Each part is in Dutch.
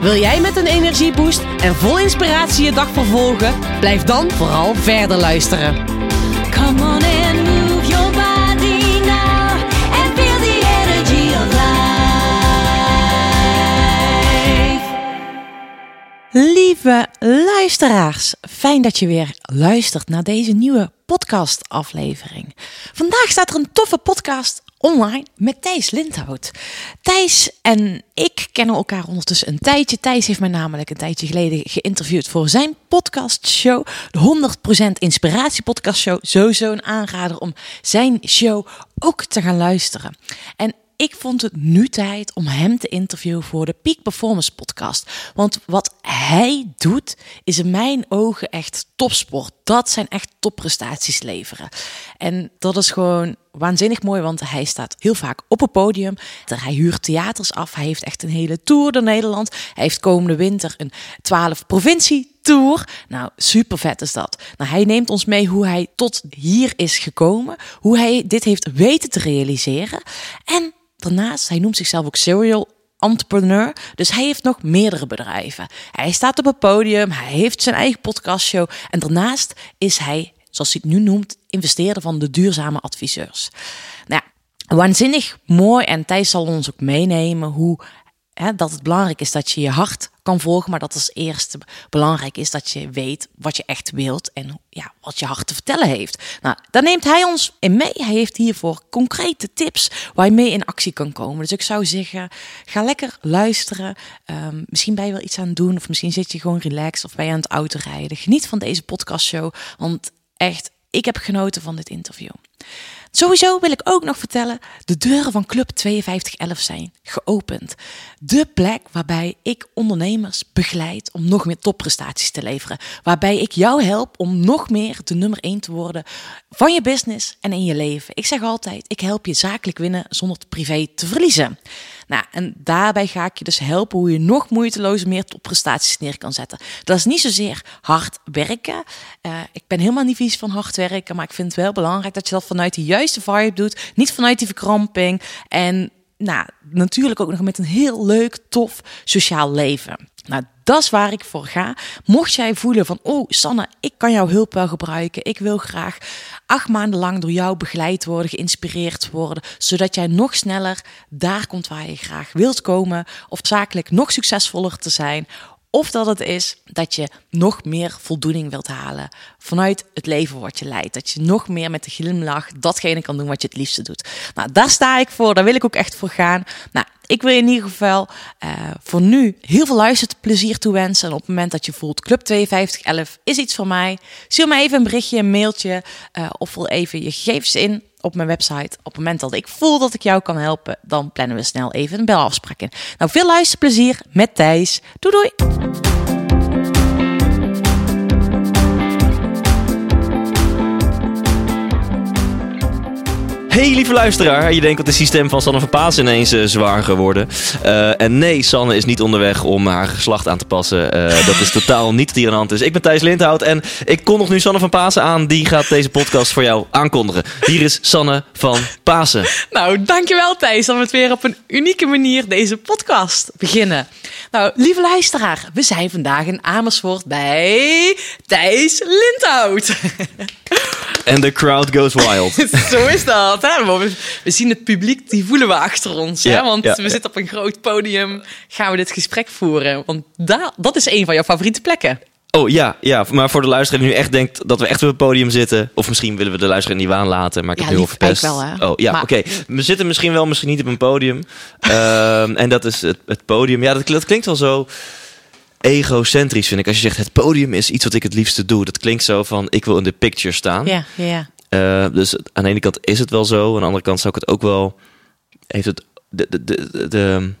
Wil jij met een energieboost en vol inspiratie je dag vervolgen? Blijf dan vooral verder luisteren. Come on and move your body now and feel the energy of life. Lieve luisteraars, fijn dat je weer luistert naar deze nieuwe podcastaflevering. Vandaag staat er een toffe podcast online met Thijs Lindhout. Thijs en ik kennen elkaar ondertussen een tijdje. Thijs heeft mij namelijk een tijdje geleden geïnterviewd voor zijn podcastshow, de 100% Inspiratie Podcastshow. Sowieso een aanrader om zijn show ook te gaan luisteren. En ik vond het nu tijd om hem te interviewen voor de Peak Performance podcast. Want wat hij doet, is in mijn ogen echt topsport. Dat zijn echt topprestaties leveren. En dat is gewoon waanzinnig mooi, want hij staat heel vaak op een podium. Hij huurt theaters af. Hij heeft echt een hele tour door Nederland. Hij heeft komende winter een 12 provincie tour. Nou, super vet is dat. Nou, hij neemt ons mee hoe hij tot hier is gekomen, hoe hij dit heeft weten te realiseren. En daarnaast, hij noemt zichzelf ook serial entrepreneur. Dus hij heeft nog meerdere bedrijven. Hij staat op het podium, hij heeft zijn eigen podcastshow. En daarnaast is hij, zoals hij het nu noemt, investeerder van de duurzame adviseurs. Nou, waanzinnig mooi. En Thijs zal ons ook meenemen hoe hè, dat het belangrijk is dat je je hart volgen, maar dat als eerste belangrijk is dat je weet wat je echt wilt en ja, wat je hart te vertellen heeft. Nou, daar neemt hij ons in mee. Hij heeft hiervoor concrete tips waar je mee in actie kan komen. Dus ik zou zeggen, ga lekker luisteren. Ehm, misschien ben je wel iets aan het doen, of misschien zit je gewoon relaxed of ben je aan het autorijden. Geniet van deze podcastshow, want echt, ik heb genoten van dit interview. Sowieso wil ik ook nog vertellen, de deuren van Club 5211 zijn geopend. De plek waarbij ik ondernemers begeleid om nog meer topprestaties te leveren. Waarbij ik jou help om nog meer de nummer 1 te worden van je business en in je leven. Ik zeg altijd, ik help je zakelijk winnen zonder het privé te verliezen. Nou, en daarbij ga ik je dus helpen hoe je nog moeiteloos meer topprestaties neer kan zetten. Dat is niet zozeer hard werken. Uh, ik ben helemaal niet vies van hard werken, maar ik vind het wel belangrijk dat je dat vanuit de juiste vibe doet. Niet vanuit die verkramping. En nou, natuurlijk ook nog met een heel leuk, tof sociaal leven. Nou, dat is waar ik voor ga. Mocht jij voelen van, oh Sanne, ik kan jouw hulp wel gebruiken. Ik wil graag acht maanden lang door jou begeleid worden, geïnspireerd worden. Zodat jij nog sneller daar komt waar je graag wilt komen. Of zakelijk nog succesvoller te zijn. Of dat het is dat je nog meer voldoening wilt halen vanuit het leven wat je leidt. Dat je nog meer met de glimlach datgene kan doen wat je het liefste doet. Nou, daar sta ik voor. Daar wil ik ook echt voor gaan. Nou, ik wil je in ieder geval uh, voor nu heel veel luisterplezier toewensen. En op het moment dat je voelt, Club 5211 is iets voor mij. Stuur me even een berichtje, een mailtje. Uh, of vul even je gegevens in op mijn website. Op het moment dat ik voel dat ik jou kan helpen, dan plannen we snel even een belafspraak in. Nou, veel luisterplezier met Thijs. Doei doei! Hey lieve luisteraar, je denkt dat het systeem van Sanne van Paas ineens uh, zwaar geworden. Uh, en nee, Sanne is niet onderweg om haar geslacht aan te passen. Uh, dat is totaal niet hier aan de hand is. Ik ben Thijs Lindhout en ik kondig nu Sanne van Pasen aan. Die gaat deze podcast voor jou aankondigen. Hier is Sanne van Pasen. Nou, dankjewel Thijs. Dan we het weer op een unieke manier deze podcast beginnen. Nou, lieve luisteraar, we zijn vandaag in Amersfoort bij Thijs Lindhout. En de crowd goes wild. Zo is dat. We, we, zien het publiek, die voelen we achter ons. Ja, hè? Want ja, we ja. zitten op een groot podium, gaan we dit gesprek voeren. Want da, dat is een van jouw favoriete plekken. Oh ja, ja, maar voor de luisteraar die nu echt denkt dat we echt op het podium zitten. Of misschien willen we de luisteraar niet waan laten, maar ik heb heel verpest. Wel, hè? Oh ja, oké. Okay. We zitten misschien wel, misschien niet op een podium. um, en dat is het, het podium. Ja, dat, dat klinkt wel zo egocentrisch vind ik. Als je zegt het podium is iets wat ik het liefste doe. Dat klinkt zo van ik wil in de picture staan. Ja, ja. Uh, dus aan de ene kant is het wel zo. Aan de andere kant zou ik het ook wel... Heeft het de, de, de, de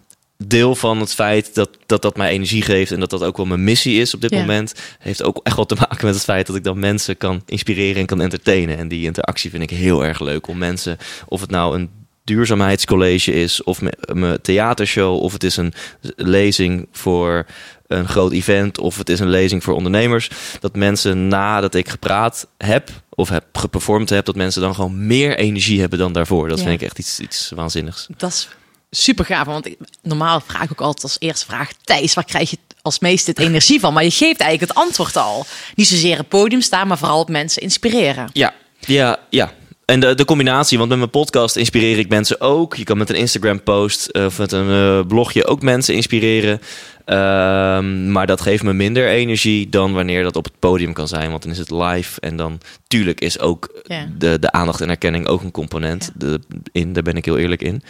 deel van het feit dat, dat dat mij energie geeft en dat dat ook wel mijn missie is op dit Ja. moment, heeft ook echt wel te maken met het feit dat ik dan mensen kan inspireren en kan entertainen. En die interactie vind ik heel erg leuk om mensen, of het nou een duurzaamheidscollege is, of mijn theatershow, of het is een lezing voor een groot event, of het is een lezing voor ondernemers, dat mensen nadat ik gepraat heb of heb geperformd heb, dat mensen dan gewoon meer energie hebben dan daarvoor. Dat Ja. vind ik echt iets, iets waanzinnigs. Dat is super gaaf. Want ik, normaal vraag ik ook altijd als eerste vraag... Thijs, waar krijg je als meeste het energie van? Maar je geeft eigenlijk het antwoord al. Niet zozeer op het podium staan, maar vooral op mensen inspireren. Ja, ja, ja. En de, de combinatie, want met mijn podcast inspireer ik mensen ook. Je kan met een Instagram-post eh, of met een eh, blogje ook mensen inspireren. Ehm, maar dat geeft me minder energie dan wanneer dat op het podium kan zijn. Want dan is het live. En dan, tuurlijk, is ook de, de aandacht en erkenning ook een component. De, in, daar ben ik heel eerlijk in.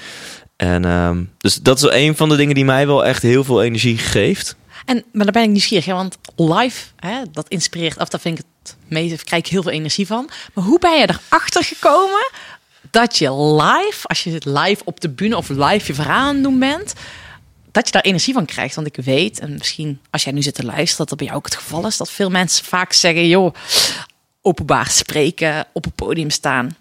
En ehm, dus dat is wel een van de dingen die mij wel echt heel veel energie geeft. En, maar daar ben ik nieuwsgierig, hè, want live, hè, dat inspireert af, daar vind ik het daar krijg ik heel veel energie van. Maar hoe ben je erachter gekomen dat je live, als je live op de bühne of live je verhaal aan doen bent, dat je daar energie van krijgt? Want ik weet, en misschien als jij nu zit te luisteren, dat dat bij jou ook het geval is, dat veel mensen vaak zeggen, joh, openbaar spreken, op het podium staan,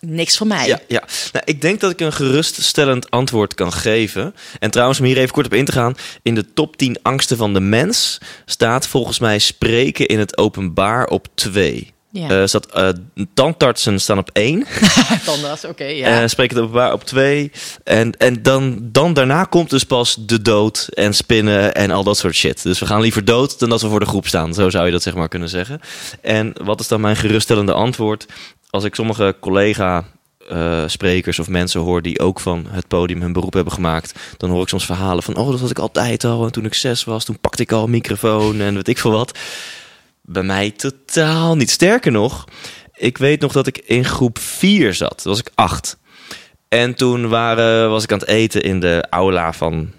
niks voor mij. Ja, ja. Nou, ik denk dat ik een geruststellend antwoord kan geven. En trouwens, om hier even kort op in te gaan. In de top 10 angsten van de mens staat volgens mij spreken in het openbaar op 2. Ja. Eh staat, eh, tandartsen staan op 1. Tandarts, oké, ja. Eh spreken het openbaar op 2. En, en dan, dan daarna komt dus pas de dood en spinnen en al dat soort shit. Dus we gaan liever dood dan dat we voor de groep staan. Zo zou je dat zeg maar kunnen zeggen. En wat is dan mijn geruststellende antwoord? Als ik sommige collega eh, sprekers of mensen hoor die ook van het podium hun beroep hebben gemaakt, dan hoor ik soms verhalen van, oh, dat had ik altijd al. En toen ik zes was, toen pakte ik al een microfoon en weet ik veel wat. Bij mij totaal niet. Sterker nog, ik weet nog dat ik in groep 4 zat. Toen was ik acht. En toen waren, was ik aan het eten in de aula van,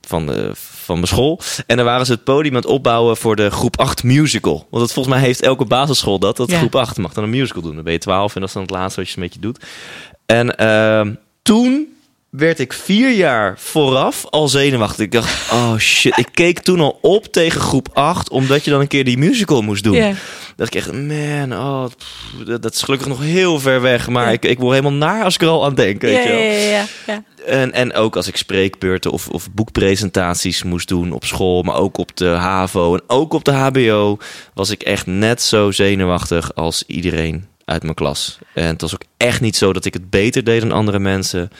van, de, van mijn school. En dan waren ze het podium aan het opbouwen voor de groep 8 musical. Want dat, volgens mij heeft elke basisschool dat. Dat Ja. groep 8 mag dan een musical doen. Dan ben je 12 en dat is dan het laatste wat je een beetje doet. En ehm, toen werd ik vier jaar vooraf al zenuwachtig. Ik dacht, oh shit. Ik keek toen al op tegen groep 8, omdat je dan een keer die musical moest doen. Dat ik echt, man, oh, pff, dat, is gelukkig nog heel ver weg. Maar ik, ik word helemaal naar als ik er al aan denk. Weet ja, je wel. En, en ook als ik spreekbeurten of, of boekpresentaties moest doen op school, maar ook op de HAVO en ook op de HBO, was ik echt net zo zenuwachtig als iedereen uit mijn klas. En het was ook echt niet zo dat ik het beter deed dan andere mensen.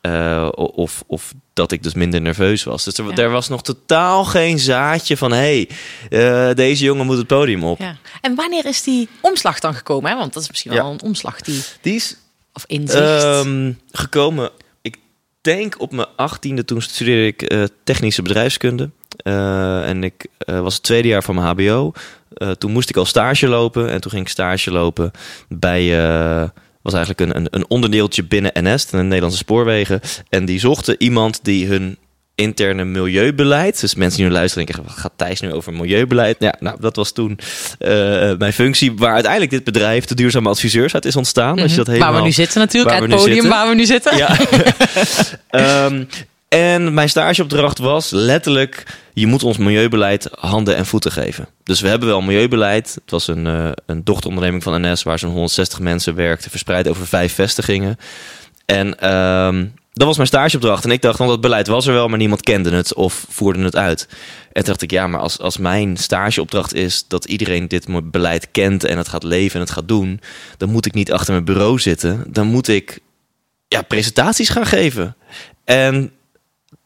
eh, of, of dat ik dus minder nerveus was. Dus er, Ja. er was nog totaal geen zaadje van... hé, hey, eh, deze jongen moet het podium op. Ja. En wanneer is die omslag dan gekomen? Hè? Want dat is misschien wel Ja. een omslag die Die is of inzicht. Ehm, gekomen, denk op mijn achttiende, toen studeerde ik eh, technische bedrijfskunde. Eh, en ik eh, was het tweede jaar van mijn HBO. Toen moest ik al stage lopen. En toen ging ik stage lopen bij. was eigenlijk een, een onderdeeltje binnen NS, de Nederlandse Spoorwegen. En die zochten iemand die hun interne milieubeleid. Dus mensen die nu luisteren denken, wat gaat Thijs nu over milieubeleid? Ja, nou, dat was toen eh, mijn functie, waar uiteindelijk dit bedrijf, de Duurzame Adviseurs, uit is ontstaan. Als je dat helemaal... waar we nu zitten natuurlijk, het podium zitten. waar we nu zitten. Ja. Ehm, en mijn stageopdracht was letterlijk: je moet ons milieubeleid handen en voeten geven. Dus we hebben wel milieubeleid. Het was een, eh, een dochteronderneming van NS waar zo'n 160 mensen werkten, verspreid over vijf vestigingen. En ehm, dat was mijn stageopdracht. En ik dacht, want dat beleid was er wel, maar niemand kende het of voerde het uit. En dacht ik, ja, maar als, als mijn stageopdracht is dat iedereen dit beleid kent en het gaat leven en het gaat doen, dan moet ik niet achter mijn bureau zitten. Dan moet ik ja, presentaties gaan geven. En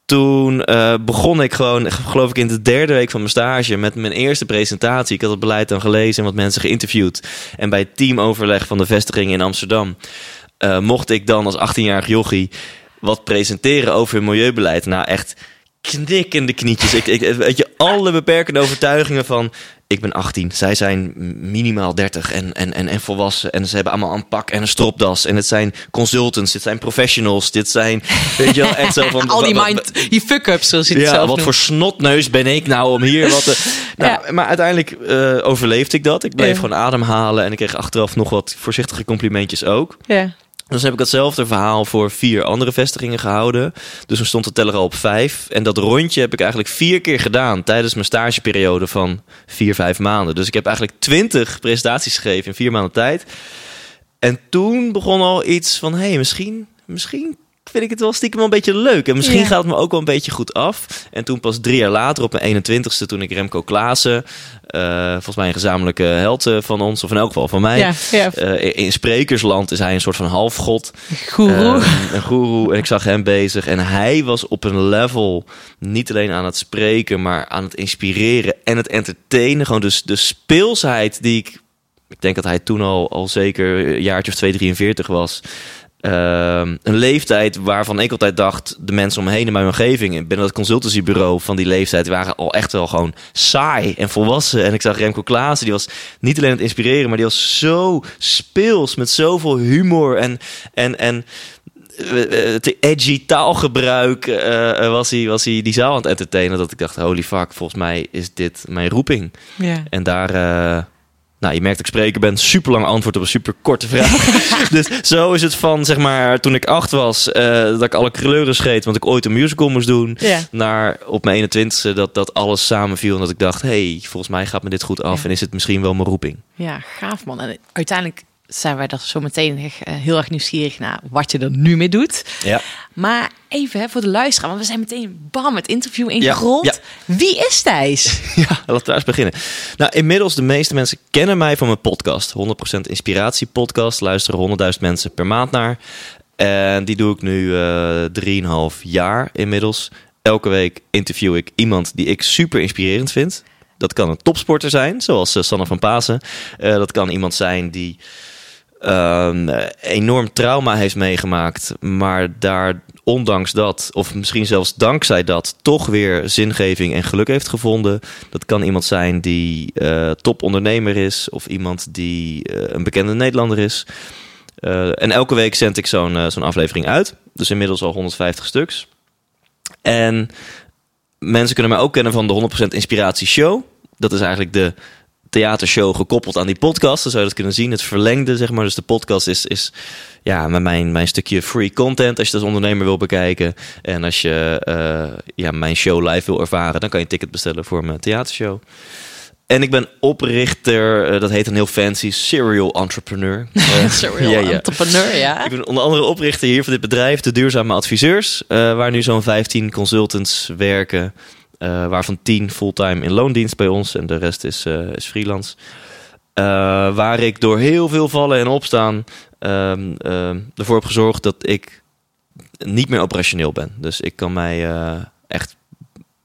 toen eh, begon ik gewoon, geloof ik, in de derde week van mijn stage met mijn eerste presentatie. Ik had het beleid dan gelezen en wat mensen geïnterviewd. En bij het teamoverleg van de vestiging in Amsterdam eh, mocht ik dan als 18-jarig jochie wat presenteren over hun milieubeleid. Nou, echt knikkende knietjes. Ik, ik, weet je, alle beperkende overtuigingen van... Ik ben 18, zij zijn minimaal 30 en, en, en, en volwassen. En ze hebben allemaal een pak en een stropdas. En het zijn consultants, dit zijn professionals. Dit zijn, weet je wel, echt zo van... Al die mind, die fuck-ups, zoals je het ja, zelf wat noemt. voor snotneus ben ik nou om hier wat te... Nou, Maar uiteindelijk eh, overleefde ik dat. Ik bleef Ja. gewoon ademhalen en ik kreeg achteraf nog wat voorzichtige complimentjes ook. Ja. Dus heb ik hetzelfde verhaal voor vier andere vestigingen gehouden. Dus toen stond de teller al op vijf. En dat rondje heb ik eigenlijk vier keer gedaan tijdens mijn stageperiode van vier, vijf maanden. Dus ik heb eigenlijk twintig presentaties gegeven in vier maanden tijd. En toen begon al iets van, hé, hey, misschien, misschien vind ik het wel stiekem wel een beetje leuk. En misschien Ja. gaat het me ook wel een beetje goed af. En toen pas drie jaar later, op mijn 21ste, toen ik Remco Klaassen... eh, volgens mij een gezamenlijke held eh, van ons, of in elk geval van mij... Ja, ja. eh, in sprekersland is hij een soort van halfgod. Goeroe. Eh, een goeroe. En ik zag hem bezig. En hij was op een level niet alleen aan het spreken, maar aan het inspireren en het entertainen. Gewoon dus de speelsheid die ik. Ik denk dat hij toen al, al zeker een jaartje of 2, 43 was. Ehm, een leeftijd waarvan ik altijd dacht, de mensen om me heen in mijn omgeving, binnen dat consultancybureau van die leeftijd, waren al echt wel gewoon saai en volwassen. En ik zag Remco Klaassen, die was niet alleen aan het inspireren, maar die was zo speels, met zoveel humor en, en, en eh, te edgy taalgebruik eh, eh, was, hij, was hij die zaal aan het entertainen. Dat ik dacht, holy fuck, volgens mij is dit mijn roeping. Ja. En daar, eh, nou, je merkt dat ik spreker ben. Super lang antwoord op een super korte vraag. dus zo is het van, zeg maar, toen ik acht was, eh, dat ik alle kleuren scheet, want ik ooit een musical moest doen. Ja. Naar op mijn 21ste dat, dat alles samenviel en dat ik dacht, hey, volgens mij gaat me dit goed af Ja. en is het misschien wel mijn roeping. Ja, gaaf man. En uiteindelijk zijn wij er zo meteen eh, heel erg nieuwsgierig naar wat je er nu mee doet. Ja. Maar even hè, voor de luisteraar, want we zijn meteen bam het interview ingerold. ja. Wie is Thijs? Ja, laten we eens beginnen. Nou, inmiddels de meeste mensen kennen mij van mijn podcast. 100% Inspiratie podcast. Luisteren 100.000 mensen per maand naar. En die doe ik nu eh 3,5 jaar inmiddels. Elke week interview ik iemand die ik super inspirerend vind. Dat kan een topsporter zijn, zoals eh, Sanne van Pasen. Dat kan iemand zijn die ehm, eh, enorm trauma heeft meegemaakt, maar daar ondanks dat, of misschien zelfs dankzij dat, toch weer zingeving en geluk heeft gevonden. Dat kan iemand zijn die eh topondernemer is, of iemand die eh, een bekende Nederlander is. Eh, en elke week zend ik zo'n zo'n aflevering uit. Dus inmiddels al 150 stuks. En mensen kunnen mij ook kennen van de 100% Inspiratie Show. Dat is eigenlijk de theatershow gekoppeld aan die podcast. Dan zou je dat kunnen zien. Het verlengde, zeg maar. Dus de podcast is, is ja, met mijn, mijn stukje free content. Als je als ondernemer wil bekijken. En als je eh, ja, mijn show live wil ervaren, dan kan je een ticket bestellen voor mijn theatershow. En ik ben oprichter, eh, dat heet een heel fancy, serial entrepreneur. Eh, Serial ja, ja. entrepreneur, ja. Ik ben onder andere oprichter hier van dit bedrijf, de Duurzame Adviseurs, waar nu zo'n 15 consultants werken, eh, waarvan 10 fulltime in loondienst bij ons en de rest is, eh, is freelance. Eh, waar ik door heel veel vallen en opstaan ehm, ehm, ervoor heb gezorgd dat ik niet meer operationeel ben. Dus ik kan mij echt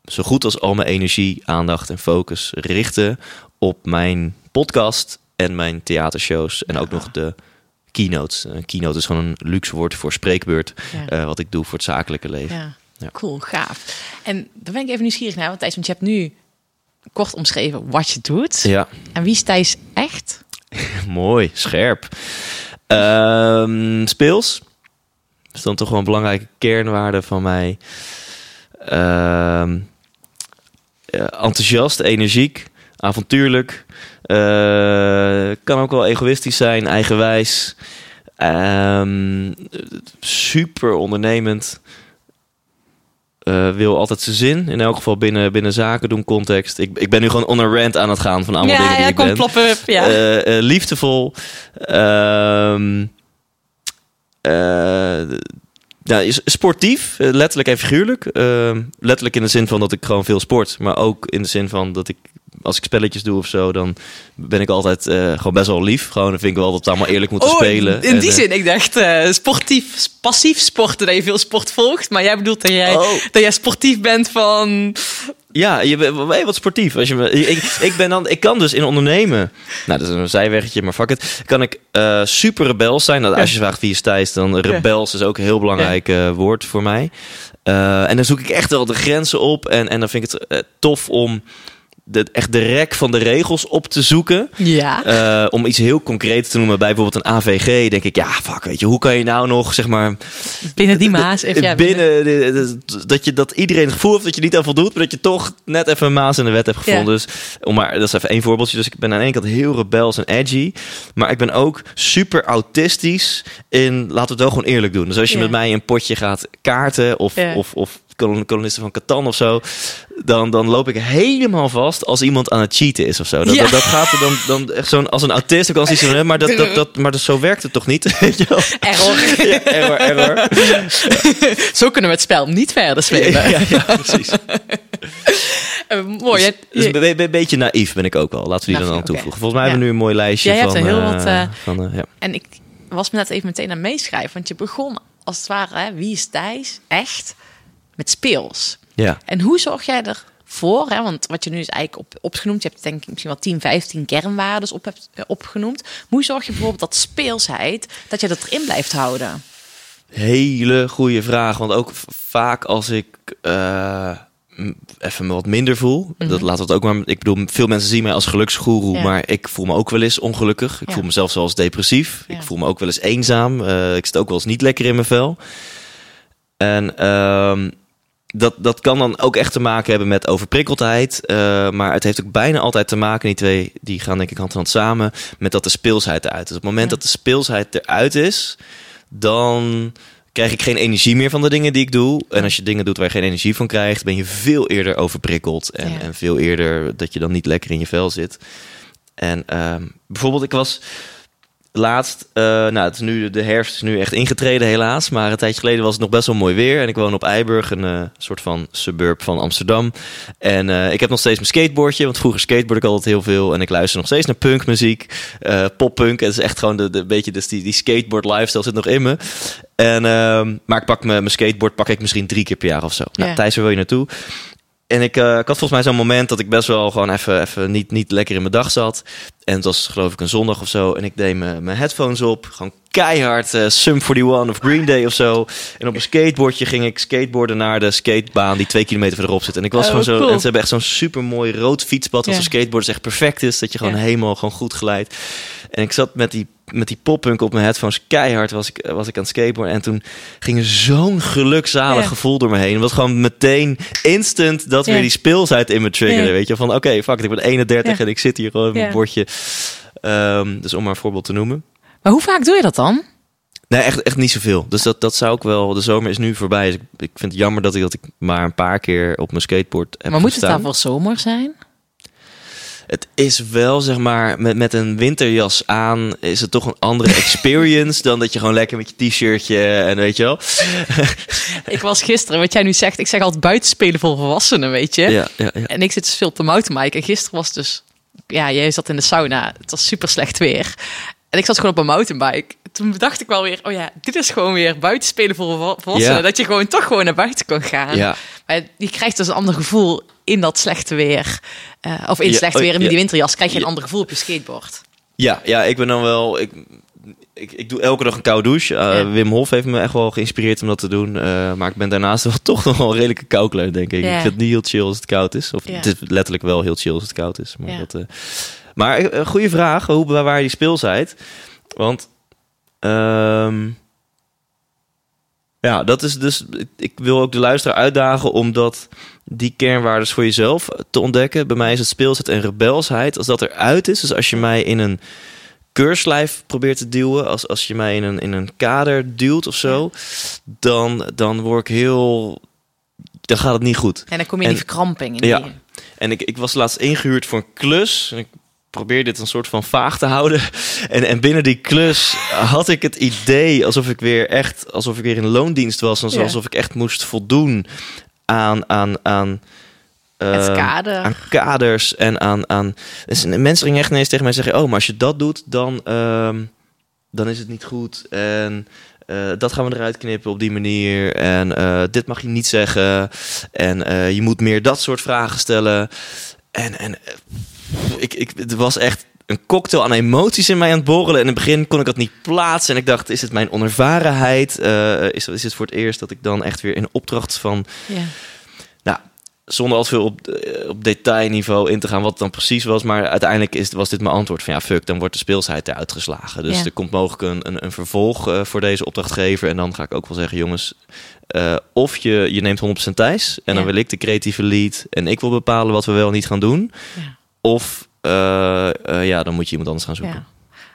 zo goed als al mijn energie, aandacht en focus richten op mijn podcast en mijn theatershows. En ook nog de keynotes. Een keynote is gewoon een luxe woord voor spreekbeurt. Ja. wat ik doe voor het zakelijke leven. Ja. Ja. Cool, gaaf. En daar ben ik even nieuwsgierig naar, want Thijs, want je hebt nu kort omschreven wat je doet. Ja, En wie is Thijs echt? mooi, scherp. Ehm, speels. Dat is dan toch wel een belangrijke kernwaarde van mij. Ehm, ja, enthousiast, energiek, avontuurlijk. Eh, kan ook wel egoïstisch zijn, eigenwijs. Ehm, super ondernemend. Eh, wil altijd zijn zin. In elk geval binnen, binnen zaken doen context. Ik, ik ben nu gewoon on een rant aan het gaan van allemaal dingen die ja, ik kom ben. Ja. Eh, liefdevol. Is sportief, letterlijk en figuurlijk. Ehm, letterlijk in de zin van dat ik gewoon veel sport. Maar ook in de zin van dat ik, als ik spelletjes doe of zo, dan ben ik altijd eh, gewoon best wel lief. Gewoon dan vind ik wel dat het allemaal eerlijk moeten spelen. Oh, in En, die eh, zin, ik dacht eh, sportief, passief sporten, dat je veel sport volgt. Maar jij bedoelt dat jij, Oh. dat jij sportief bent van... Ja, je bent wat sportief. Als je me, ik, ik, ben dan, ik kan dus in ondernemen. Nou, dat is een zijweggetje, maar fuck it. Kan ik super rebels zijn. Nou, als je vraagt wie is Thijs, dan rebels is ook een heel belangrijk woord voor mij. En dan zoek ik echt wel de grenzen op. En, en dan vind ik het tof om de, echt de rek van de regels op te zoeken. Ja. Eh, om iets heel concreets te noemen, bij bijvoorbeeld een AVG, denk ik, ja, fuck, weet je, hoe kan je nou nog, zeg maar, binnen die maas. Even, ja, binnen, dat, je, dat iedereen het gevoel heeft dat je niet aan voldoet, maar dat je toch net even een maas in de wet hebt gevonden. Dus, om maar, dat is even één voorbeeldje. Dus ik ben aan de ene kant heel rebels en edgy, maar ik ben ook super autistisch in, laten we het wel gewoon eerlijk doen. Dus als je Ja. met mij een potje gaat kaarten of, of, of kolonisten van Catan of zo, dan, dan loop ik helemaal vast als iemand aan het cheaten is of zo. Dat, Ja. dat, dat gaat er dan, dan echt zo'n, als een autist iets van, maar, dat, dat, dat, maar dat, zo werkt het toch niet? Error. Ja, error, error. Zo kunnen we het spel niet verder spelen. Ja, precies. Eh, mooi. Dus Je- een be- be- beetje naïef ben ik ook wel. Laten we die Naïef, dan aan toevoegen. Volgens mij hebben we nu een mooi lijstje Jij hebt van... er heel eh, wat, eh, van ja. En ik was me net even meteen aan meeschrijven. Want je begon als het ware, hè, wie is Thijs? Echt met speels. ja. En hoe zorg jij ervoor? Hè? Want wat je nu is eigenlijk op, opgenoemd, je hebt denk ik misschien wel 10, 15 kernwaarden op hebt eh, opgenoemd. Hoe zorg je bijvoorbeeld dat speelsheid, dat je dat erin blijft houden? Hele goede vraag. Want ook vaak als ik m- even me wat minder voel. Dat laat het ook maar. Ik bedoel, veel mensen zien mij als geluksgoeroe. Ja. Maar ik voel me ook wel eens ongelukkig. Ik Ja. voel mezelf zelfs depressief. Ja. Ik voel me ook wel eens eenzaam. Eh, ik zit ook wel eens niet lekker in mijn vel. En ehm, dat, dat kan dan ook echt te maken hebben met overprikkeldheid. eh, maar het heeft ook bijna altijd te maken, die twee die gaan denk ik hand in hand samen, met dat de speelsheid eruit is. Op het moment Ja. dat de speelsheid eruit is, dan krijg ik geen energie meer van de dingen die ik doe. En als je dingen doet waar je geen energie van krijgt, ben je veel eerder overprikkeld. En, Ja. en veel eerder dat je dan niet lekker in je vel zit. En ehm, bijvoorbeeld, ik was laatst, eh, nou, het is nu, de herfst is nu echt ingetreden helaas. Maar een tijdje geleden was het nog best wel mooi weer. En ik woon op Eiburg, een eh, soort van suburb van Amsterdam. En eh, ik heb nog steeds mijn skateboardje. Want vroeger skateboard ik altijd heel veel. En ik luister nog steeds naar punkmuziek. poppunk. Het is echt gewoon de, de beetje, dus die, die skateboard lifestyle zit nog in me. En, ehm, maar ik pak mijn, mijn skateboard pak ik misschien drie keer per jaar of zo. Nou, Ja. Thijs, waar wil je naartoe? En ik, eh, ik had volgens mij zo'n moment dat ik best wel gewoon even, even niet, niet lekker in mijn dag zat. En het was geloof ik een zondag of zo. En ik deed mijn, mijn headphones op. Gewoon keihard eh Sum 41 of Green Day of zo. En op een skateboardje ging ik skateboarden naar de skatebaan die twee kilometer verderop zit. En ik was Oh, gewoon zo... cool. En ze hebben echt zo'n super mooi rood fietspad. Wat Ja. skateboard echt perfect is. Dat je gewoon Ja. helemaal gewoon goed glijdt. En ik zat met die, met die poppunk op mijn headphones keihard was ik, was ik aan het skateboarden. En toen ging er zo'n gelukzalig Ja. gevoel door me heen. Het was gewoon meteen instant dat Ja. weer die speelsheid in me triggerde. Weet je, van oké, fuck it, ik ben 31 Ja. en ik zit hier gewoon met mijn bordje. Ehm, dus om maar een voorbeeld te noemen. Maar hoe vaak doe je dat dan? Nee, echt, echt niet zoveel. Dus dat, dat zou ik wel. De zomer is nu voorbij. Dus ik, ik vind het jammer dat ik, dat ik maar een paar keer op mijn skateboard heb maar moet het gestaan. daarvoor zomer zijn? Het is wel, zeg maar, met, met een winterjas aan is het toch een andere experience dan dat je gewoon lekker met je t-shirtje en weet je wel. Ik was gisteren, wat jij nu zegt, ik zeg altijd buitenspelen voor volwassenen, weet je. Ja, ja, ja. En ik zit dus veel op de mountainbike. En gisteren was dus, ja, jij zat in de sauna. Het was super slecht weer. En ik zat gewoon op een mountainbike. Toen dacht ik wel weer, oh ja, dit is gewoon weer buitenspelen voor vol- volwassenen. Dat je gewoon toch gewoon naar buiten kan gaan. Ja. Maar je krijgt dus een ander gevoel in dat slechte weer. Eh, of in slecht oh, weer, in die winterjas, krijg je een ander gevoel op je skateboard. Ja, ja, ik ben dan wel. Ik, ik, ik doe elke dag een koude douche. Uh, Ja. Wim Hof heeft me echt wel geïnspireerd om dat te doen. Uh, maar ik ben daarnaast wel toch nog wel een redelijke koukler, denk ik. Ja. Ik vind het niet heel chill als het koud is. Of Ja. het is letterlijk wel heel chill als het koud is. Maar, dat, eh, maar eh, een goede vraag. Hoe bewaar je die speelsheid? Want ehm, ja, dat is dus. Ik wil ook de luisteraar uitdagen om dat die kernwaardes voor jezelf te ontdekken. Bij mij is het speelsheid en rebelsheid. Als dat eruit is, dus als je mij in een keurslijf probeert te duwen, als, als je mij in een, in een kader duwt of zo, dan, dan word ik heel. Dan gaat het niet goed. En dan kom je in die verkramping. In Ja. die, En ik, ik was laatst ingehuurd voor een klus. En ik probeer dit een soort van vaag te houden. En, en binnen die klus had ik het idee alsof ik weer echt, alsof ik weer in loondienst was. En Ja. alsof ik echt moest voldoen aan, aan, aan het eh, kader. aan kaders en aan, aan... Dus mensen gingen echt ineens tegen mij zeggen... oh, maar als je dat doet, dan, ehm, dan is het niet goed. En eh, dat gaan we eruit knippen op die manier. En eh, dit mag je niet zeggen. En eh, je moet meer dat soort vragen stellen. En, en eh, ik, ik, het was echt een cocktail aan emoties in mij aan het borrelen. En in het begin kon ik dat niet plaatsen. En ik dacht, is het mijn onervarenheid? Eh, is, is het voor het eerst dat ik dan echt weer in opdracht van ja. nou, zonder al te veel op, eh, op detailniveau in te gaan wat het dan precies was. Maar uiteindelijk is, was dit mijn antwoord van ja, fuck, dan wordt de speelsheid eruit geslagen. Dus Ja. er komt mogelijk een, een, een vervolg voor deze opdrachtgever. En dan ga ik ook wel zeggen, jongens, eh, of je, je neemt 100% Thijs. En dan wil ik de creatieve lead. En ik wil bepalen wat we wel en niet gaan doen. Ja. Of eh, eh, ja, dan moet je iemand anders gaan zoeken. Ja.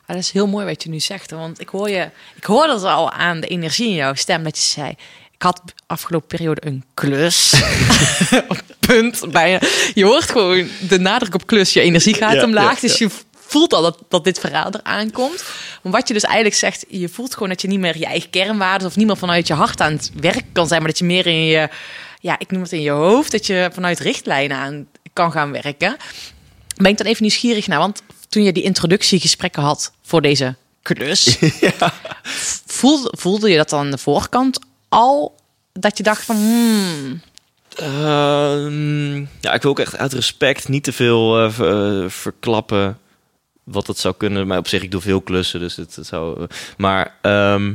Maar dat is heel mooi wat je nu zegt. hoor, Want ik hoor je, ik hoorde het al aan de energie in jouw stem dat je zei. Ik had afgelopen periode een klus. Punt. Bijna. Je hoort gewoon de nadruk op klus. Je energie gaat omlaag. dus je voelt al dat, dat dit verhaal eraan komt. Maar wat je dus eigenlijk zegt, je voelt gewoon dat je niet meer je eigen kernwaarden of niet meer vanuit je hart aan het werk kan zijn, maar dat je meer in je, ja, ik noem het in je hoofd, dat je vanuit richtlijnen aan kan gaan werken. Ben ik dan even nieuwsgierig naar, want toen je die introduciegesprekken had voor deze klus, voelde, voelde je dat dan aan de voorkant al dat je dacht van, hmm, Ehm, ja, ik wil ook echt uit respect niet te veel eh, eh, verklappen wat het zou kunnen. Maar op zich, ik doe veel klussen, dus het, het zou... eh, maar ehm,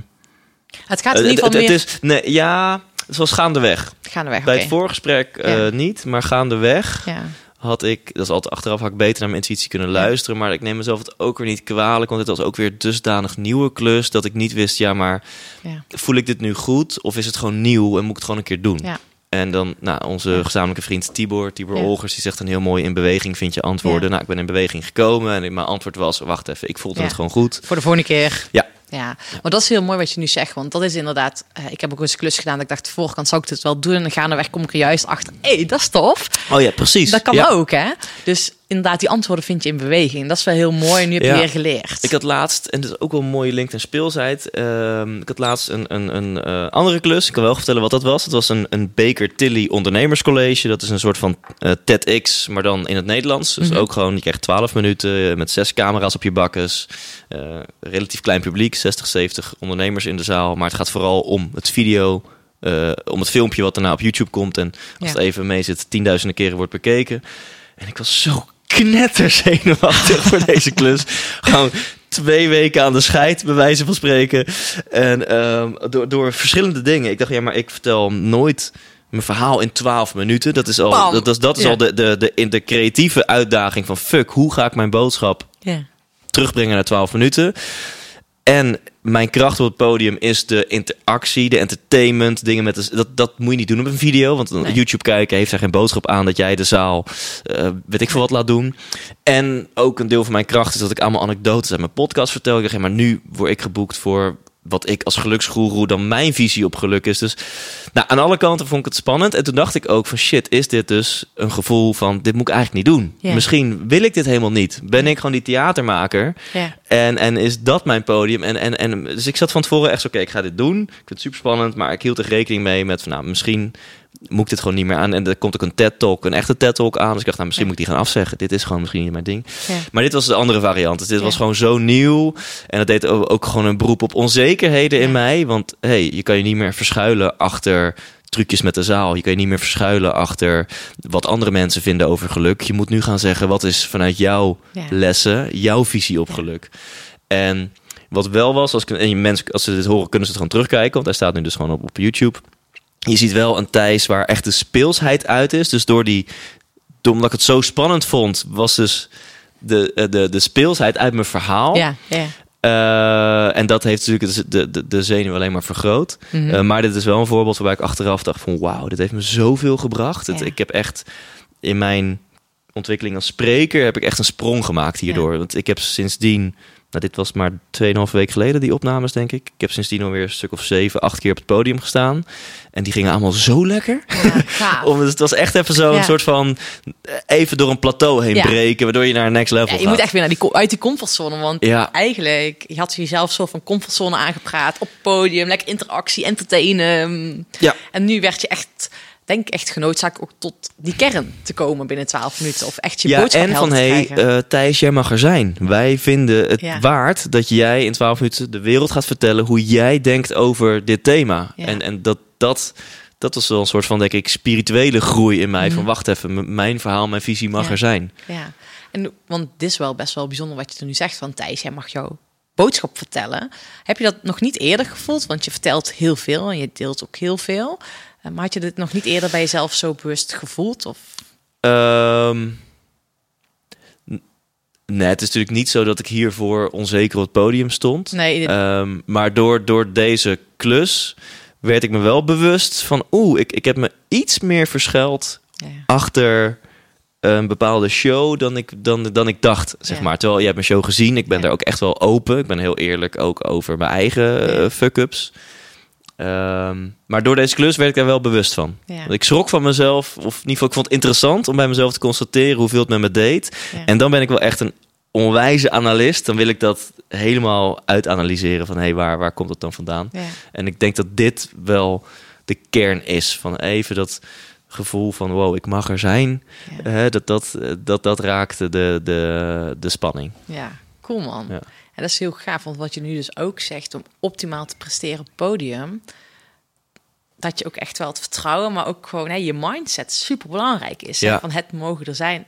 het gaat in het, ieder geval het- meer... het is... Nee, ja, het was gaandeweg. Gaandeweg, Bij het voorgesprek eh, Ja. niet, maar gaandeweg Ja. had ik... Dat is altijd achteraf, had ik beter naar mijn intuïtie kunnen luisteren. Maar ik neem mezelf het ook weer niet kwalijk, want het was ook weer dusdanig nieuwe klus... dat ik niet wist, ja, maar Ja. voel ik dit nu goed? Of is het gewoon nieuw en moet ik het gewoon een keer doen? Ja. En dan, nou, onze gezamenlijke vriend Tibor, Tibor Ja. Olgers, die zegt een heel mooi in beweging vind je antwoorden. Ja. Nou, ik ben in beweging gekomen en mijn antwoord was, wacht even, ik voelde Ja. het gewoon goed. Voor de volgende keer. Ja. Ja, maar dat is heel mooi wat je nu zegt. Want dat is inderdaad... eh, ik heb ook eens een klus gedaan dat ik dacht... de voorkant zou ik dit wel doen. En gaandeweg kom ik er juist achter... Hé, hey, dat is tof. Oh ja, precies. Dat kan ook, hè? Dus inderdaad, die antwoorden vind je in beweging. Dat is wel heel mooi. En nu heb je Ja. weer geleerd. Ik had laatst, en dat is ook wel een mooie link en speelsheid. ehm, ik had laatst een, een, een eh, andere klus. Ik kan wel vertellen wat dat was. Het was een, een Baker Tilly ondernemerscollege. Dat is een soort van eh TEDx, maar dan in het Nederlands. Dus Mhm. ook gewoon, je krijgt 12 minuten eh, met zes camera's op je bakkes. Relatief klein publiek, 60, 70 ondernemers in de zaal. Maar het gaat vooral om het video, om het filmpje wat daarna op YouTube komt. En als Ja. het even mee zit, tienduizenden keren wordt bekeken. En ik was zo knetterzenuwachtig voor deze klus. Gewoon twee weken aan de scheid, bij wijze van spreken. En ehm, door, door verschillende dingen. Ik dacht, ja, maar ik vertel nooit mijn verhaal in 12 minuten. Dat is al, Bam. dat, is, dat is Ja. al de, de, de, in de creatieve uitdaging van fuck, hoe ga ik mijn boodschap Ja. terugbrengen naar 12 minuten. En mijn kracht op het podium is de interactie, de entertainment, dingen met de, dat, dat moet je niet doen op een video, want Nee. YouTube kijken heeft er geen boodschap aan dat jij de zaal, eh, weet ik veel wat laat doen. En ook een deel van mijn kracht is dat ik allemaal anekdotes uit mijn podcast vertel. Ik ja, maar nu word ik geboekt voor wat ik als geluksgoeroe dan mijn visie op geluk is. Dus nou, aan alle kanten vond ik het spannend. En toen dacht ik ook van shit, is dit dus een gevoel van dit moet ik eigenlijk niet doen. Misschien wil ik dit helemaal niet. Ben ik gewoon die theatermaker? Ja. En, en is dat mijn podium? En, en, en, dus ik zat van tevoren echt zo, oké, ik ga dit doen. Ik vind het super spannend, maar ik hield er rekening mee met van, nou, misschien moet ik dit gewoon niet meer aan. En er komt ook een TED-talk, een echte TED-talk aan. Dus ik dacht, nou, misschien Ja. moet ik die gaan afzeggen. Dit is gewoon misschien niet mijn ding. Ja. Maar dit was de andere variant. Dus dit Ja. was gewoon zo nieuw. En dat deed ook gewoon een beroep op onzekerheden in mij. Want hey, je kan je niet meer verschuilen achter trucjes met de zaal. Je kan je niet meer verschuilen achter wat andere mensen vinden over geluk. Je moet nu gaan zeggen, wat is vanuit jouw lessen, jouw visie op geluk. En wat wel was, als, ik, en je mensen, als ze dit horen, kunnen ze het gewoon terugkijken. Want hij staat nu dus gewoon op, op YouTube. Je ziet wel een Thijs waar echt de speelsheid uit is. Dus door die, door, omdat ik het zo spannend vond, was dus de, eh, de, de speelsheid uit mijn verhaal. Ja, ja. Eh, en dat heeft natuurlijk de, de, de zenuw alleen maar vergroot. Eh, maar dit is wel een voorbeeld waarbij ik achteraf dacht van... wauw, dit heeft me zoveel gebracht. Het, ik heb echt in mijn ontwikkeling als spreker... heb ik echt een sprong gemaakt hierdoor. Want ik heb sindsdien... Nou, dit was maar 2,5 weken geleden, die opnames, denk ik. Ik heb sindsdien alweer een stuk of zeven, acht keer op het podium gestaan. En die gingen allemaal zo lekker. Ja, het was echt even zo'n Ja. soort van... eh, even door een plateau heen Ja. breken... waardoor je naar een next level je gaat. moet echt weer naar die, uit die comfortzone. Want eigenlijk, je had jezelf zo van comfortzone aangepraat. Op het podium, lekker interactie, entertainen. Ja. En nu werd je echt, denk echt genoodzaakt ook tot die kern te komen binnen 12 minuten. Of echt je ja, boodschap en van hey, eh, Thijs, jij mag er zijn. Wij vinden het Ja. waard dat jij in 12 minuten de wereld gaat vertellen hoe jij denkt over dit thema. Ja. En, en dat, dat, dat was wel een soort van, denk ik, spirituele groei in mij. Van wacht even, mijn verhaal, mijn visie mag Mhm. Ja. er zijn. Ja, en, want dit is wel best wel bijzonder wat je er nu zegt van Thijs, jij mag jouw boodschap vertellen. Heb je dat nog niet eerder gevoeld? Want je vertelt heel veel en je deelt ook heel veel. Maar had je dit nog niet eerder bij jezelf zo bewust gevoeld? Of? Ehm, nee, het is natuurlijk niet zo dat ik hiervoor onzeker op het podium stond. Nee, dit- Ehm, maar door, door deze klus werd ik me wel bewust van... oeh, ik, ik heb me iets meer verschuild ja. achter een bepaalde show dan ik, dan, dan ik dacht, zeg Ja. maar. Terwijl je hebt mijn show gezien, ik ben Ja. daar ook echt wel open. Ik ben heel eerlijk ook over mijn eigen eh, fuck-ups. Ehm, maar door deze klus werd ik daar wel bewust van. Ja. Want Ik schrok van mezelf, of in ieder geval, ik vond het interessant om bij mezelf te constateren hoeveel het met me deed. Ja. En dan ben ik wel echt een onwijze analist. Dan wil ik dat helemaal uitaanalyseren van, hé, hey, waar, waar komt het dan vandaan? Ja. En ik denk dat dit wel de kern is van even dat gevoel van, wow, ik mag er zijn. Dat, dat, eh, dat, dat raakte de, de, de spanning. Ja, cool man. En dat is heel gaaf, want wat je nu dus ook zegt om optimaal te presteren op het podium, dat je ook echt wel het vertrouwen, maar ook gewoon hè, je mindset super belangrijk is. Ja. Van het mogen er zijn.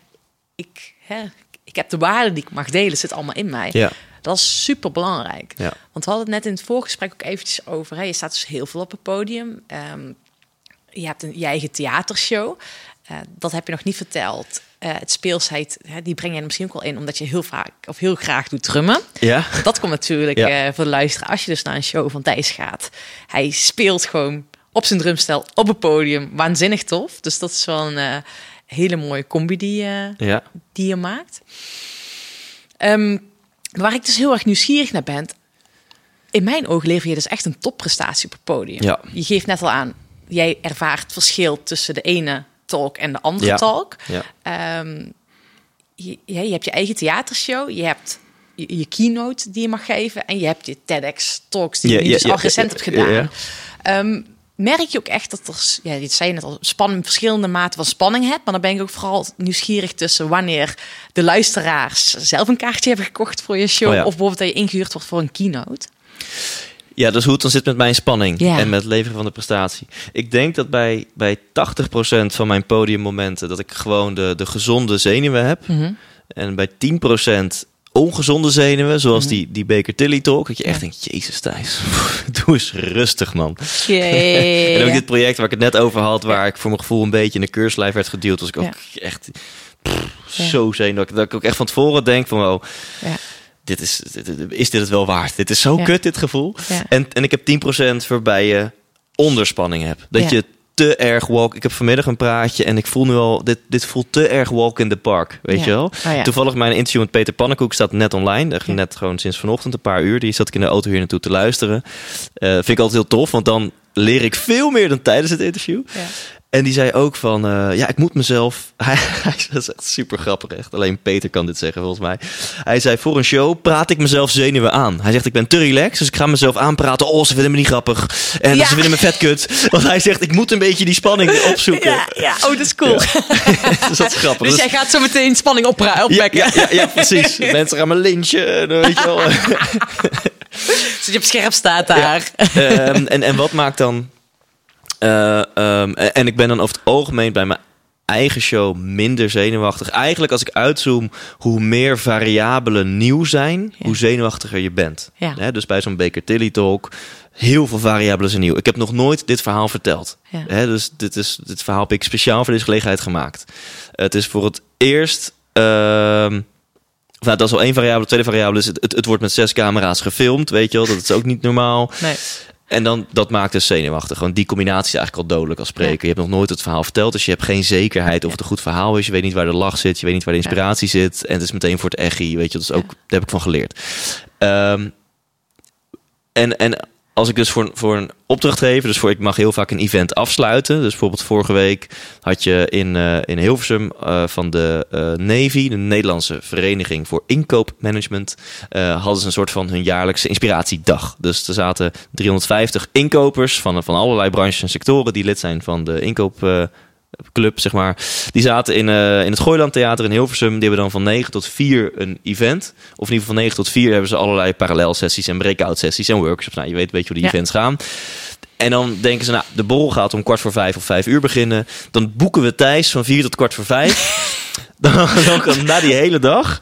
Ik, hè, ik heb de waarde die ik mag delen, zit allemaal in mij. Ja, Dat is super belangrijk. ja. Want we hadden het net in het voorgesprek ook eventjes over. Hè, je staat dus heel veel op het podium. Ehm, je hebt een, je eigen theatershow. Eh, dat heb je nog niet verteld. Eh, het speelsheid, hè, die breng je misschien ook wel in, omdat je heel vaak of heel graag doet drummen. Ja, Dat komt natuurlijk Ja. eh, voor de luisteraar als je dus naar een show van Thijs gaat. Hij speelt gewoon op zijn drumstel op het podium. Waanzinnig tof. Dus dat is wel een eh, hele mooie combi die, ja. die je maakt. Ehm, waar ik dus heel erg nieuwsgierig naar ben. In mijn ogen lever je dus echt een topprestatie op het podium. Ja. Je geeft net al aan, jij ervaart het verschil tussen de ene talk en de andere Ja. talk. ja. Ehm, je, ja, je hebt je eigen theatershow, je hebt je, je keynote die je mag geven en je hebt je TEDx talks die je ja, dus al recent hebt gedaan. Ehm, merk je ook echt dat er, ja, dit zei je net al, spanning, verschillende maten van spanning hebt, maar dan ben ik ook vooral nieuwsgierig tussen wanneer de luisteraars zelf een kaartje hebben gekocht voor je show Oh ja. of bijvoorbeeld dat je ingehuurd wordt voor een keynote. Ja, dus hoe het dan zit met mijn spanning Ja. en met het leveren van de prestatie. Ik denk dat bij, bij 80% van mijn podiummomenten dat ik gewoon de, de gezonde zenuwen heb. Mhm. En bij 10% ongezonde zenuwen, zoals die, die Baker Tilly talk, dat je echt denkt, jezus Thijs, doe eens rustig man. En ook dit project waar ik het net over had, waar ik voor mijn gevoel een beetje in de keurslijf werd geduwd, was ik ook echt pff, Ja. zo zenuwachtig. Dat ik ook echt van tevoren denk van, wow, Ja. Dit is, is dit het wel waard? Dit is zo Ja. kut, dit gevoel. Ja. En, en ik heb 10% waarbij je onderspanning hebt. Dat je te erg walk. Ik heb vanmiddag een praatje en ik voel nu al, dit, dit voelt te erg walk in the park. Weet Ja. je wel? Oh ja. Toevallig mijn interview met Peter Pannenkoek staat net online. Echt Ja. Net gewoon sinds vanochtend een paar uur. Die zat ik in de auto hier naartoe te luisteren. Eh, vind ik altijd heel tof, want dan leer ik veel meer dan tijdens het interview. En die zei ook van, eh, ja, ik moet mezelf... Hij, hij dat is echt super grappig, echt. Alleen Peter kan dit zeggen, volgens mij. Hij zei, voor een show praat ik mezelf zenuwen aan. Hij zegt, ik ben te relaxed, dus ik ga mezelf aanpraten. Oh, ze vinden me niet grappig. En Ja. ze vinden me vet kut. Want hij zegt, ik moet een beetje die spanning opzoeken. Ja, ja, oh, dat is cool. dus dat is grappig. Dus Dus- jij gaat zo meteen spanning opwekken. ja, ja, precies. Mensen gaan me lynchen, weet je wel. Zodat je op scherp staat daar. Ehm, en, en wat maakt dan... eh, ehm, en ik ben dan over het algemeen bij mijn eigen show minder zenuwachtig. Eigenlijk als ik uitzoom, hoe meer variabelen nieuw zijn, Ja. hoe zenuwachtiger je bent. Ja. Dus bij zo'n Baker Tilly talk, heel veel variabelen zijn nieuw. Ik heb nog nooit dit verhaal verteld. Ja. Dus dit, is, dit verhaal heb ik speciaal voor deze gelegenheid gemaakt. Het is voor het eerst... ehm, nou, dat is al één variabele. De tweede variabele is, het, het, het wordt met zes camera's gefilmd, weet je wel. Dat is ook niet normaal. Nee. En dan, dat maakt dus zenuwachtig. Gewoon die combinatie is eigenlijk al dodelijk als spreker. Ja. Je hebt nog nooit het verhaal verteld, dus je hebt geen zekerheid of het een goed verhaal is. Je weet niet waar de lach zit, je weet niet waar de inspiratie zit. En het is meteen voor het echi, weet je. Dat is ook, daar heb ik van geleerd. Ehm, en, en als ik dus voor, voor een opdrachtgever, dus voor ik mag heel vaak een event afsluiten. Dus bijvoorbeeld vorige week had je in, eh, in Hilversum eh, van de eh, Navy, de Nederlandse Vereniging voor Inkoopmanagement, hadden ze een soort van hun jaarlijkse inspiratiedag. Dus er zaten 350 inkopers van, van allerlei branches en sectoren die lid zijn van de inkoopclub, zeg maar. Die zaten in, eh, in het Gooiland Theater in Hilversum. Die hebben dan van 9 tot 4 een event. Of in ieder geval van 9 tot 4 hebben ze allerlei parallelsessies en breakout sessies en workshops. Nou, je weet, weet je hoe die Ja. events gaan. En dan denken ze, nou, de borrel gaat om kwart voor vijf of vijf uur beginnen. Dan boeken we Thijs van vier tot kwart voor vijf. dan, dan na die hele dag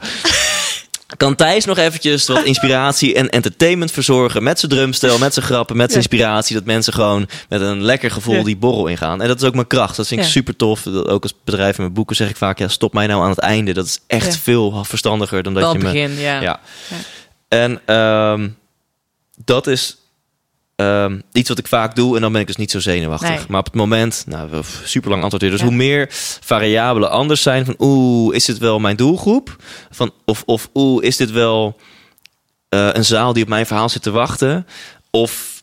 kan Thijs nog eventjes wat inspiratie en entertainment verzorgen met zijn drumstel, met zijn grappen, met zijn inspiratie, dat mensen gewoon met een lekker gevoel die borrel ingaan. En dat is ook mijn kracht. Dat vind ik super tof. Dat ook als bedrijf in mijn boeken zeg ik vaak, ja, stop mij nou aan het einde. Dat is echt veel verstandiger dan dat Wel je me begin, ja. ja. Ja. En ehm, dat is ehm, iets wat ik vaak doe en dan ben ik dus niet zo zenuwachtig. Nee. Maar op het moment, nou, super lang antwoord hier. Dus Ja. hoe meer variabelen anders zijn van oeh, is dit wel mijn doelgroep? Van, of, of oeh, is dit wel eh, een zaal die op mijn verhaal zit te wachten? Of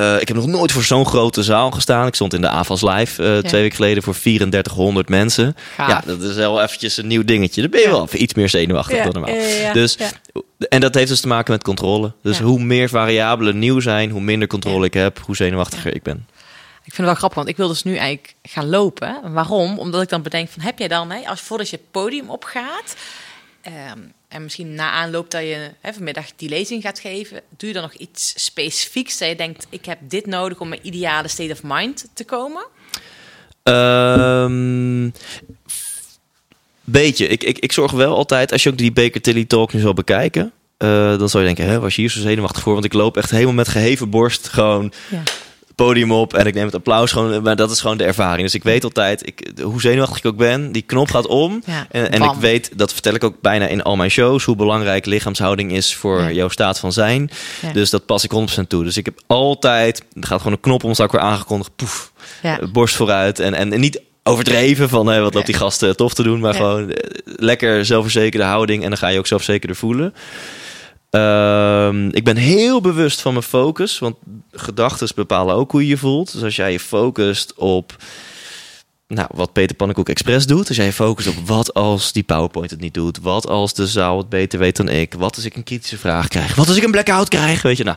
eh, ik heb nog nooit voor zo'n grote zaal gestaan. Ik stond in de AVAS Live eh, twee weken geleden voor 3400 mensen. Gaaf. Ja, dat is wel eventjes een nieuw dingetje. Dan ben je Ja. wel iets meer zenuwachtig dan normaal. Dus. En dat heeft dus te maken met controle. Dus hoe meer variabelen nieuw zijn, hoe minder controle ik heb, hoe zenuwachtiger ik ben. Ik vind het wel grappig, want ik wil dus nu eigenlijk gaan lopen. Waarom? Omdat ik dan bedenk van, heb jij dan, hè, als voordat je het podium opgaat... ehm, en misschien na aanloop dat je hè, vanmiddag die lezing gaat geven... doe je dan nog iets specifieks dat je denkt... ik heb dit nodig om mijn ideale state of mind te komen? Ehm, beetje. Ik, ik, ik zorg wel altijd, als je ook die Baker Tilly Talk nu zal bekijken... eh, dan zou je denken, hè, was je hier zo zenuwachtig voor? Want ik loop echt helemaal met geheven borst gewoon Ja. Podium op en ik neem het applaus gewoon. Maar dat is gewoon de ervaring. Dus ik weet altijd, ik, hoe zenuwachtig ik ook ben, die knop gaat om. Ja, En, en ik weet, dat vertel ik ook bijna in al mijn shows, hoe belangrijk lichaamshouding is voor Ja. jouw staat van zijn. Ja. Dus dat pas ik 100% toe. Dus ik heb altijd, er gaat gewoon een knop om, sta ik weer aangekondigd, poef, eh, borst vooruit. En, en, en niet overdreven van hé, wat loopt die gast eh, tof te doen, maar gewoon eh, lekker zelfverzekerde houding en dan ga je ook zelfverzekerder voelen. Ehm, ik ben heel bewust van mijn focus, want gedachten bepalen ook hoe je je voelt. Dus als jij je focust op nou, wat Peter Pannenkoek Express doet, als jij je focust op wat als die PowerPoint het niet doet, wat als de zaal het beter weet dan ik, wat als ik een kritische vraag krijg, wat als ik een blackout krijg, weet je, nou,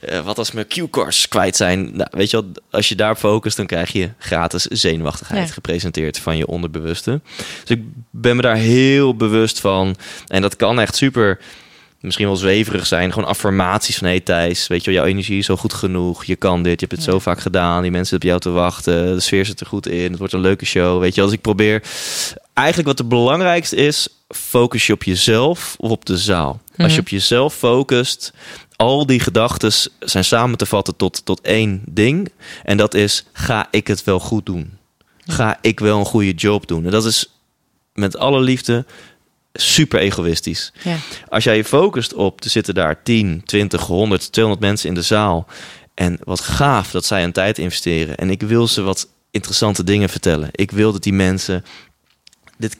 eh, wat als mijn cue-cards kwijt zijn. Nou, weet je wel, als je daar focust, dan krijg je gratis zenuwachtigheid Ja. gepresenteerd van je onderbewuste. Dus ik ben me daar heel bewust van. En dat kan echt super misschien wel zweverig zijn. Gewoon affirmaties van, hey Thijs, weet je wel, jouw energie is zo goed genoeg. Je kan dit, je hebt het Ja. zo vaak gedaan. Die mensen op jou te wachten. De sfeer zit er goed in. Het wordt een leuke show. Weet je, als ik probeer... Eigenlijk wat het belangrijkste is, focus je op jezelf of op de zaal. Als Mhm. je op jezelf focust, al die gedachten zijn samen te vatten tot, tot één ding. En dat is, ga ik het wel goed doen? Ga ik wel een goede job doen? En dat is met alle liefde super egoïstisch. Ja. Als jij je focust op, er zitten daar 10, 20, 100, 200 mensen in de zaal. En wat gaaf dat zij een tijd investeren. En ik wil ze wat interessante dingen vertellen. Ik wil dat die mensen. Dit,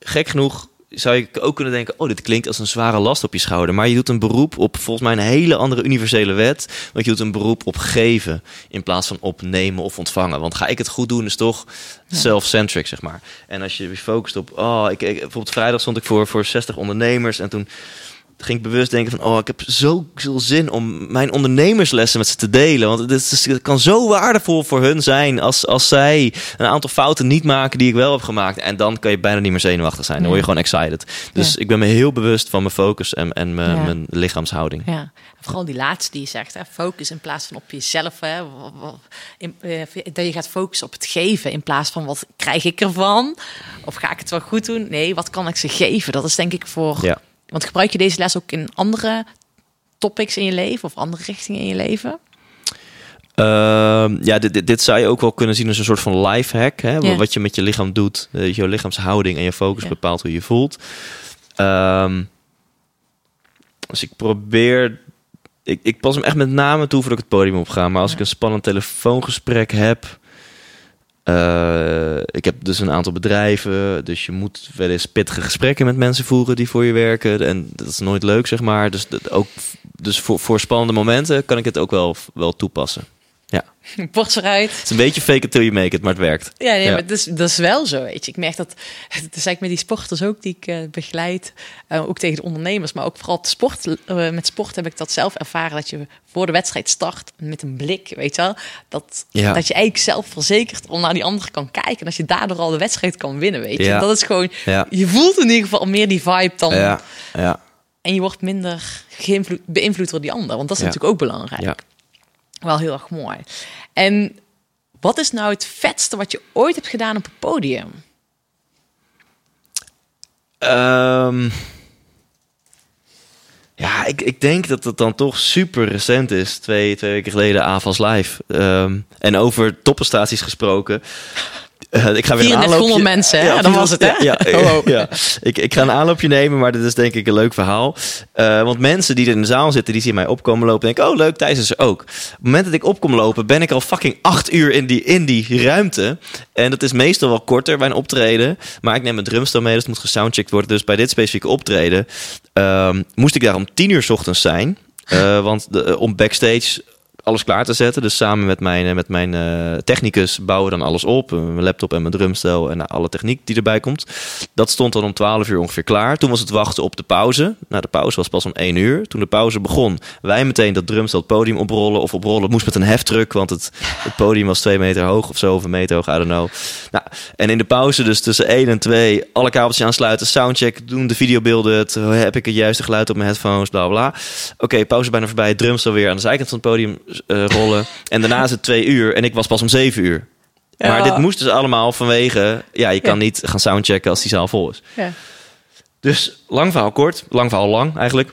gek genoeg zou je ook kunnen denken: oh, dit klinkt als een zware last op je schouder. Maar je doet een beroep op volgens mij een hele andere universele wet. Want je doet een beroep op geven in plaats van op nemen of ontvangen. Want ga ik het goed doen, is toch self-centric, zeg maar. En als je je focust op, oh, ik, ik, bijvoorbeeld vrijdag stond ik voor, voor 60 ondernemers en toen ging ik bewust denken van, oh, ik heb zoveel zin om mijn ondernemerslessen met ze te delen. Want het, is, kan zo waardevol voor hun zijn als, als zij een aantal fouten niet maken die ik wel heb gemaakt. En dan kan je bijna niet meer zenuwachtig zijn. Dan word je gewoon excited. Dus Ja. ik ben me heel bewust van mijn focus en, en mijn, Ja. mijn lichaamshouding. Ja, vooral die laatste die je zegt, hè, focus in plaats van op jezelf. Hè, in, eh, dat je gaat focussen op het geven in plaats van wat krijg ik ervan? Of ga ik het wel goed doen? Nee, wat kan ik ze geven? Dat is denk ik voor... Ja. Want gebruik je deze les ook in andere topics in je leven of andere richtingen in je leven? Ehm, ja, dit, dit, dit zou je ook wel kunnen zien als een soort van life hack. Hè? Ja. Wat je met je lichaam doet. Eh, je lichaamshouding en je focus Ja. bepaalt hoe je voelt. Ehm, dus ik probeer... Ik, ik pas hem echt met name toe voordat ik het podium op ga. Maar als Ja. ik een spannend telefoongesprek heb... eh, ik heb dus een aantal bedrijven, dus je moet wel eens pittige gesprekken met mensen voeren die voor je werken. En dat is nooit leuk, zeg maar. Dus, dat ook, dus voor, voor spannende momenten kan ik het ook wel, wel toepassen. Borst eruit. Het is een beetje fake it till you make it, maar het werkt. Ja, nee, Ja. maar dat is, dat is wel zo, weet je. Ik merk dat, dat is eigenlijk met die sporters ook die ik eh, begeleid, eh, ook tegen de ondernemers, maar ook vooral sport, eh, met sport heb ik dat zelf ervaren, dat je voor de wedstrijd start met een blik, weet je wel. Dat, Ja. dat je eigenlijk zelfverzekerd om naar die andere kan kijken en dat je daardoor al de wedstrijd kan winnen, weet je. Ja. Dat is gewoon, Ja. je voelt in ieder geval meer die vibe dan, Ja, ja, en je wordt minder beïnvloed door die ander, want dat is natuurlijk ook belangrijk. Ja. Wel heel erg mooi. En wat is nou het vetste wat je ooit hebt gedaan op het podium? Ehm, ik, ik denk dat het dan toch super recent is. Twee, twee weken geleden AVAS Live. Ehm, en over topprestaties gesproken. Eh, ik ga weer een 3400 aanloopje... mensen, hè? Dan was het, hè? Ja, ja, ja. Ik, ik ga een aanloopje nemen, maar dit is denk ik een leuk verhaal. Eh, want mensen die er in de zaal zitten, die zien mij opkomen lopen... denken, oh leuk, Thijs is er ook. Op het moment dat ik opkom lopen, ben ik al fucking acht uur in die, in die ruimte. En dat is meestal wel korter bij een optreden. Maar ik neem mijn drumstel mee, dus het moet gesoundcheckt worden. Dus bij dit specifieke optreden ehm, moest ik daar om tien uur 's ochtends zijn... Eh, want de, om backstage alles klaar te zetten. Dus samen met mijn, eh, met mijn eh, technicus bouwen we dan alles op. Eh, Mijn laptop en mijn drumstel en alle techniek die erbij komt. Dat stond dan om 12 uur ongeveer klaar. Toen was het wachten op de pauze. Nou, de pauze was pas om 1 uur. Toen de pauze begon, wij meteen dat drumstel het podium oprollen. Of oprollen Het moest met een heftruck, want het, podium was twee meter hoog of zo. Of een meter hoog, I don't know. Nou, en in de pauze dus tussen 1 en 2 alle kabeltjes aansluiten. Soundcheck doen, de videobeelden. Heb ik het juiste geluid op mijn headphones, bla bla. Oké, pauze bijna voorbij. Drumstel weer aan de zijkant van het podium eh, rollen. En daarna is het twee uur en ik was pas om zeven uur. Maar dit moest dus allemaal vanwege... Ja, je kan Ja. niet gaan soundchecken als die zaal vol is. Ja. Dus lang verhaal kort, lang verhaal lang eigenlijk.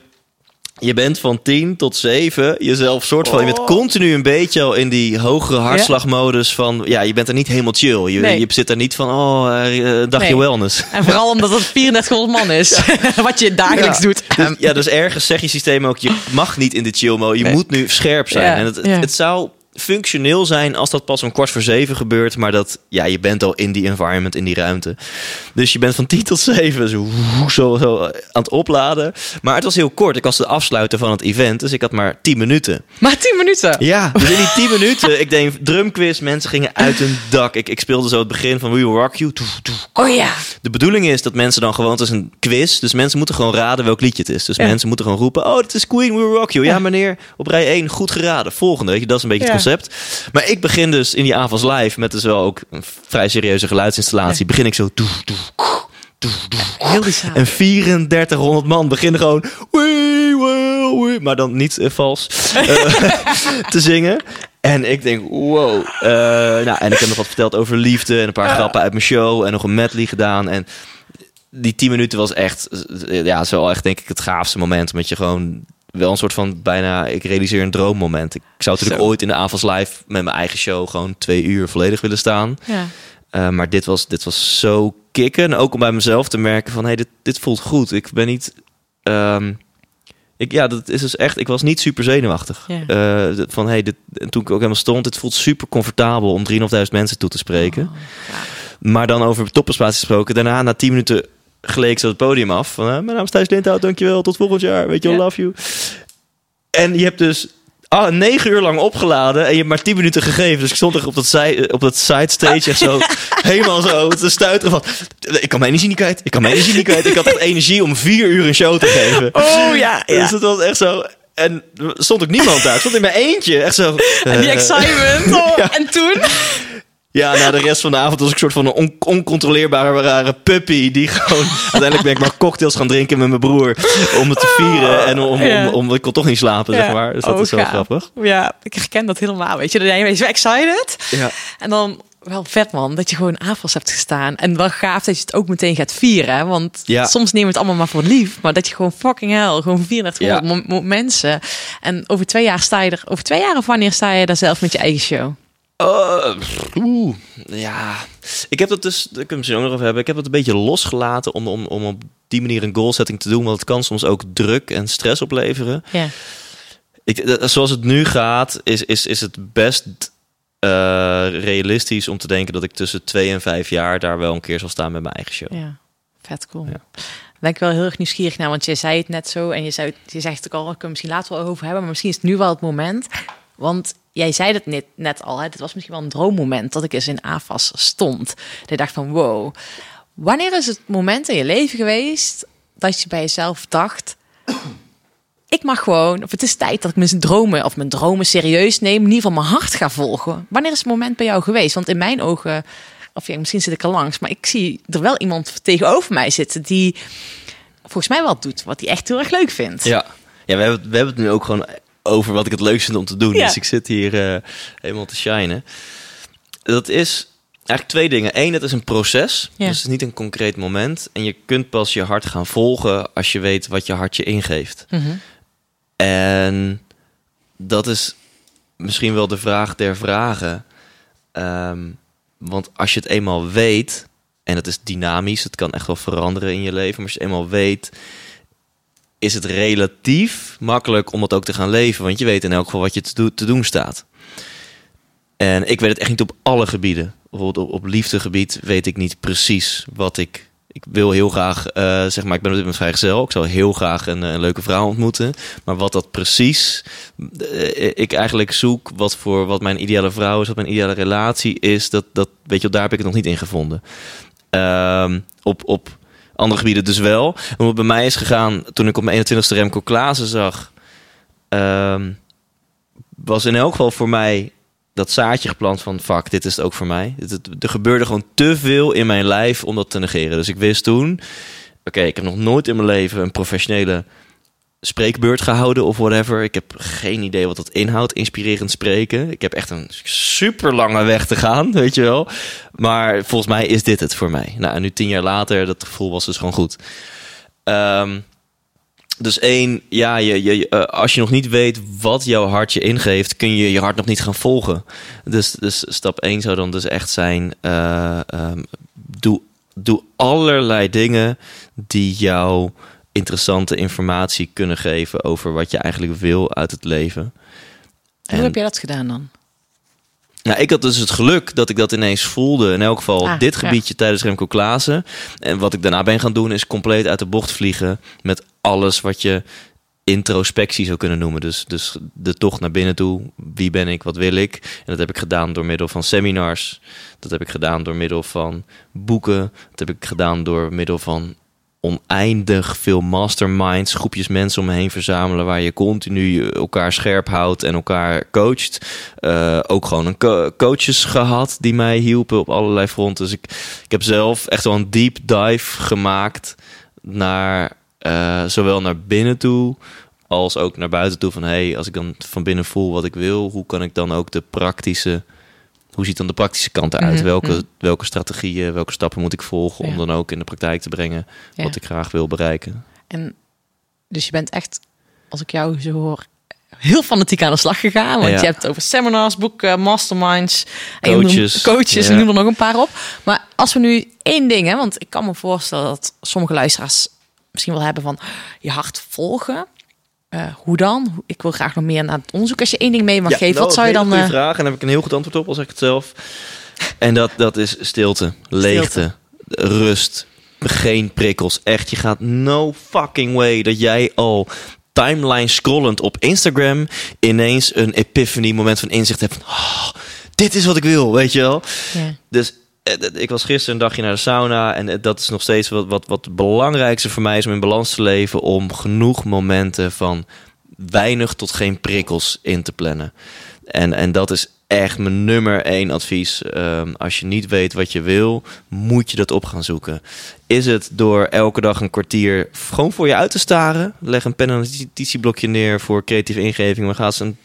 Je bent van 10 tot 7 jezelf soort van... Je Oh. bent continu een beetje al in die hogere hartslagmodus van... Ja, je bent er niet helemaal chill. Je, Nee. je zit er niet van, oh, eh, een dagje Nee. wellness. En vooral omdat het 3400 man is. Wat je dagelijks Ja. doet. Dus, ja, dus ergens zeg je systeem ook, je mag niet in de chill mode. Je Nee. moet nu scherp zijn. Ja, En het, het zou functioneel zijn als dat pas om kwart voor zeven gebeurt. Maar dat, ja, je bent al in die environment, in die ruimte. Dus je bent van tien tot zeven zo, zo, zo aan het opladen. Maar het was heel kort. Ik was de afsluiter van het event, dus ik had maar tien minuten. Maar 10 minuten. Ja, dus in die 10 minuten, ik denk drumquiz, mensen gingen uit hun dak. Ik, ik speelde zo het begin van We Will Rock You. Oh ja. De bedoeling is dat mensen dan gewoon, het is een quiz, dus mensen moeten gewoon raden welk liedje het is. Dus Ja. mensen moeten gewoon roepen, oh, dit is Queen, We Will Rock You. Ja, meneer, op rij 1, goed geraden. Volgende, weet je, dat is een beetje Ja. het concept. Maar ik begin dus in die avonds live met dus wel ook een vrij serieuze geluidsinstallatie. Begin ik zo, doef, doef, doef, doef. Heel. En 3400 man beginnen gewoon. We will, we, maar dan niet eh, vals. eh, te zingen. En ik denk, wow. Eh, nou, en ik heb nog wat verteld over liefde. En een paar grappen uit mijn show. En nog een medley gedaan. En die 10 minuten was echt. Ja, zo echt denk ik het gaafste moment. Met je gewoon. Wel een soort van bijna, ik realiseer een droommoment. Ik zou natuurlijk Zo. ooit in de avonds live met mijn eigen show gewoon twee uur volledig willen staan. Ja. Uh, maar dit was, dit was zo kicken. En ook om bij mezelf te merken van... hey, dit, dit voelt goed. Ik ben niet... ehm, ik, ja, dat is dus echt... Ik was niet super zenuwachtig. Ja. Uh, de- van, hey, dit, en toen ik ook helemaal stond... het voelt super comfortabel om 3.500 mensen toe te spreken. Oh, Maar dan over topperspatie gesproken. Daarna, na 10 minuten, gleek ze het podium af. Van, eh, mijn naam is Thijs Lindhout, dankjewel. Tot volgend jaar. Weet je, love you. En je hebt dus ah, negen uur lang opgeladen en je hebt maar tien minuten gegeven. Dus ik stond er op dat, zij, op dat side stage echt zo helemaal zo te stuiteren van... Ik kan mijn energie niet kwijt, ik kan mijn energie niet kwijt. Ik had echt energie om vier uur een show te geven. Oh ja. Dus het was echt zo... En stond ook niemand daar. Ik stond in mijn eentje. Echt zo... En die eh, excitement. Oh, Ja. En toen? Ja, na de rest van de avond was ik een soort van een on- oncontroleerbare rare puppy. Die gewoon... Uiteindelijk ben ik maar cocktails gaan drinken met mijn broer. Om het te vieren. En om, om, Ja. om, om- ik kon toch niet slapen, zeg maar. Dus dat Oh, is wel gaaf. grappig. Ja, ik herken dat helemaal. Weet je, dan ben je zo excited. Ja. En dan wel vet man, dat je gewoon avonds hebt gestaan. En wel gaaf dat je het ook meteen gaat vieren. Want Ja. soms nemen we het allemaal maar voor lief. Maar dat je gewoon fucking hell, gewoon 3400 Ja. mensen. En over twee jaar sta je er, over twee jaar of wanneer sta je daar zelf met je eigen show? Oeh, ja. Ik heb dat dus, daar kunnen we misschien ook nog over hebben. Ik heb het een beetje losgelaten om, om, om op die manier een goalsetting te doen. Want het kan soms ook druk en stress opleveren. Ja. Ik, eh, zoals het nu gaat, is, is, is het best eh, realistisch om te denken dat ik tussen twee en vijf jaar daar wel een keer zal staan met mijn eigen show. Ja, vet cool. Ja. Ben ik wel heel erg nieuwsgierig naar, want je zei het net zo en je, zei, je zegt het ook al, ik kan misschien later wel over hebben, maar misschien is het nu wel het moment. Want jij zei het net, net al, dit was misschien wel een droommoment dat ik eens in AFAS stond. Dat ik dacht van wow, wanneer is het moment in je leven geweest dat je bij jezelf dacht, ik mag gewoon, of het is tijd dat ik mijn dromen of mijn dromen serieus neem, in ieder geval mijn hart ga volgen. Wanneer is het moment bij jou geweest? Want in mijn ogen, of ja, misschien zit ik er langs, maar ik zie er wel iemand tegenover mij zitten die volgens mij wel doet wat hij echt heel erg leuk vindt. Ja, ja we, hebben, het- we hebben het nu ook gewoon over wat ik het leukst vind om te doen. Ja. Dus ik zit hier eh, helemaal te shinen. Dat is eigenlijk twee dingen. Eén, het is een proces. Ja. Dus het is niet een concreet moment. En je kunt pas je hart gaan volgen als je weet wat je hart je ingeeft. Mhm. En dat is misschien wel de vraag der vragen. Ehm, want als je het eenmaal weet, en het is dynamisch, het kan echt wel veranderen in je leven, maar als je het eenmaal weet, is het relatief makkelijk om dat ook te gaan leven. Want je weet in elk geval wat je te, do- te doen staat. En ik weet het echt niet op alle gebieden. Bijvoorbeeld op, op liefdegebied weet ik niet precies wat ik. Ik wil heel graag, eh, zeg maar, ik ben op dit moment vrijgezel. Ik zou heel graag een, eh, een leuke vrouw ontmoeten. Maar wat dat precies, eh, ik eigenlijk zoek, wat voor wat mijn ideale vrouw is, wat mijn ideale relatie is, dat, dat weet je, daar heb ik het nog niet in gevonden. Ehm, op, op andere gebieden dus wel. En het bij mij is gegaan toen ik op mijn 21ste Remco Klaassen zag, ehm, was in elk geval voor mij dat zaadje geplant van fuck, dit is het ook voor mij. Er gebeurde gewoon te veel in mijn lijf om dat te negeren. Dus ik wist toen, oké, ik heb nog nooit in mijn leven een professionele spreekbeurt gehouden of whatever. Ik heb geen idee wat dat inhoudt, inspirerend spreken. Ik heb echt een super lange weg te gaan, weet je wel. Maar volgens mij is dit het voor mij. Nou, en nu tien jaar later, dat gevoel was dus gewoon goed. Ehm, dus één, ja, je, je, eh, als je nog niet weet wat jouw hart je ingeeft, kun je je hart nog niet gaan volgen. Dus, dus stap één zou dan dus echt zijn, eh, ehm, doe, doe allerlei dingen die jou interessante informatie kunnen geven over wat je eigenlijk wil uit het leven. Hoe En- heb jij dat gedaan dan? nou, ik had dus het geluk dat ik dat ineens voelde. In elk geval Ah, dit ja. gebiedje tijdens Remco Klaassen. En wat ik daarna ben gaan doen is compleet uit de bocht vliegen met alles wat je introspectie zou kunnen noemen. Dus, dus de tocht naar binnen toe. Wie ben ik? Wat wil ik? En dat heb ik gedaan door middel van seminars. Dat heb ik gedaan door middel van boeken. Dat heb ik gedaan door middel van oneindig veel masterminds, groepjes mensen om me heen verzamelen waar je continu elkaar scherp houdt en elkaar coacht. Eh, ook gewoon een co- coaches gehad die mij hielpen op allerlei fronten. Dus ik, ik heb zelf echt wel een deep dive gemaakt naar eh, zowel naar binnen toe als ook naar buiten toe van hey, als ik dan van binnen voel wat ik wil, hoe kan ik dan ook de praktische hoe ziet dan de praktische kant eruit? Mhm, welke, mhm. welke strategieën, welke stappen moet ik volgen om Ja. dan ook in de praktijk te brengen Ja. wat ik graag wil bereiken? En dus je bent echt, als ik jou zo hoor, heel fanatiek aan de slag gegaan. Want Ja. je hebt het over seminars, boeken, masterminds, en Coaches. coaches, en noem er nog een paar op. Maar als we nu één ding, hè, want ik kan me voorstellen dat sommige luisteraars misschien wel hebben van je hart volgen. Eh, hoe dan? Ik wil graag nog meer naar het onderzoek. Als je één ding mee mag geven, wat zou je dan... Een eh, vraag en daar heb ik een heel goed antwoord op, al zeg ik het zelf. En dat, dat is stilte, leegte, rust, geen prikkels. Echt, je gaat no fucking way dat jij al timeline scrollend op Instagram ineens een epiphany moment van inzicht hebt van "Oh, dit is wat ik wil, weet je wel. ja. Dus ik was gisteren een dagje naar de sauna. En eh, dat is nog steeds wat, wat, wat het belangrijkste voor mij is om in balans te leven. Om genoeg momenten van weinig tot geen prikkels in te plannen. En, en dat is echt mijn nummer één advies. Ehm, als je niet weet wat je wil, moet je dat op gaan zoeken. Is het door elke dag een kwartier gewoon voor je uit te staren? Leg een pen en notitieblokje neer voor creatieve ingeving. Maar ga eens een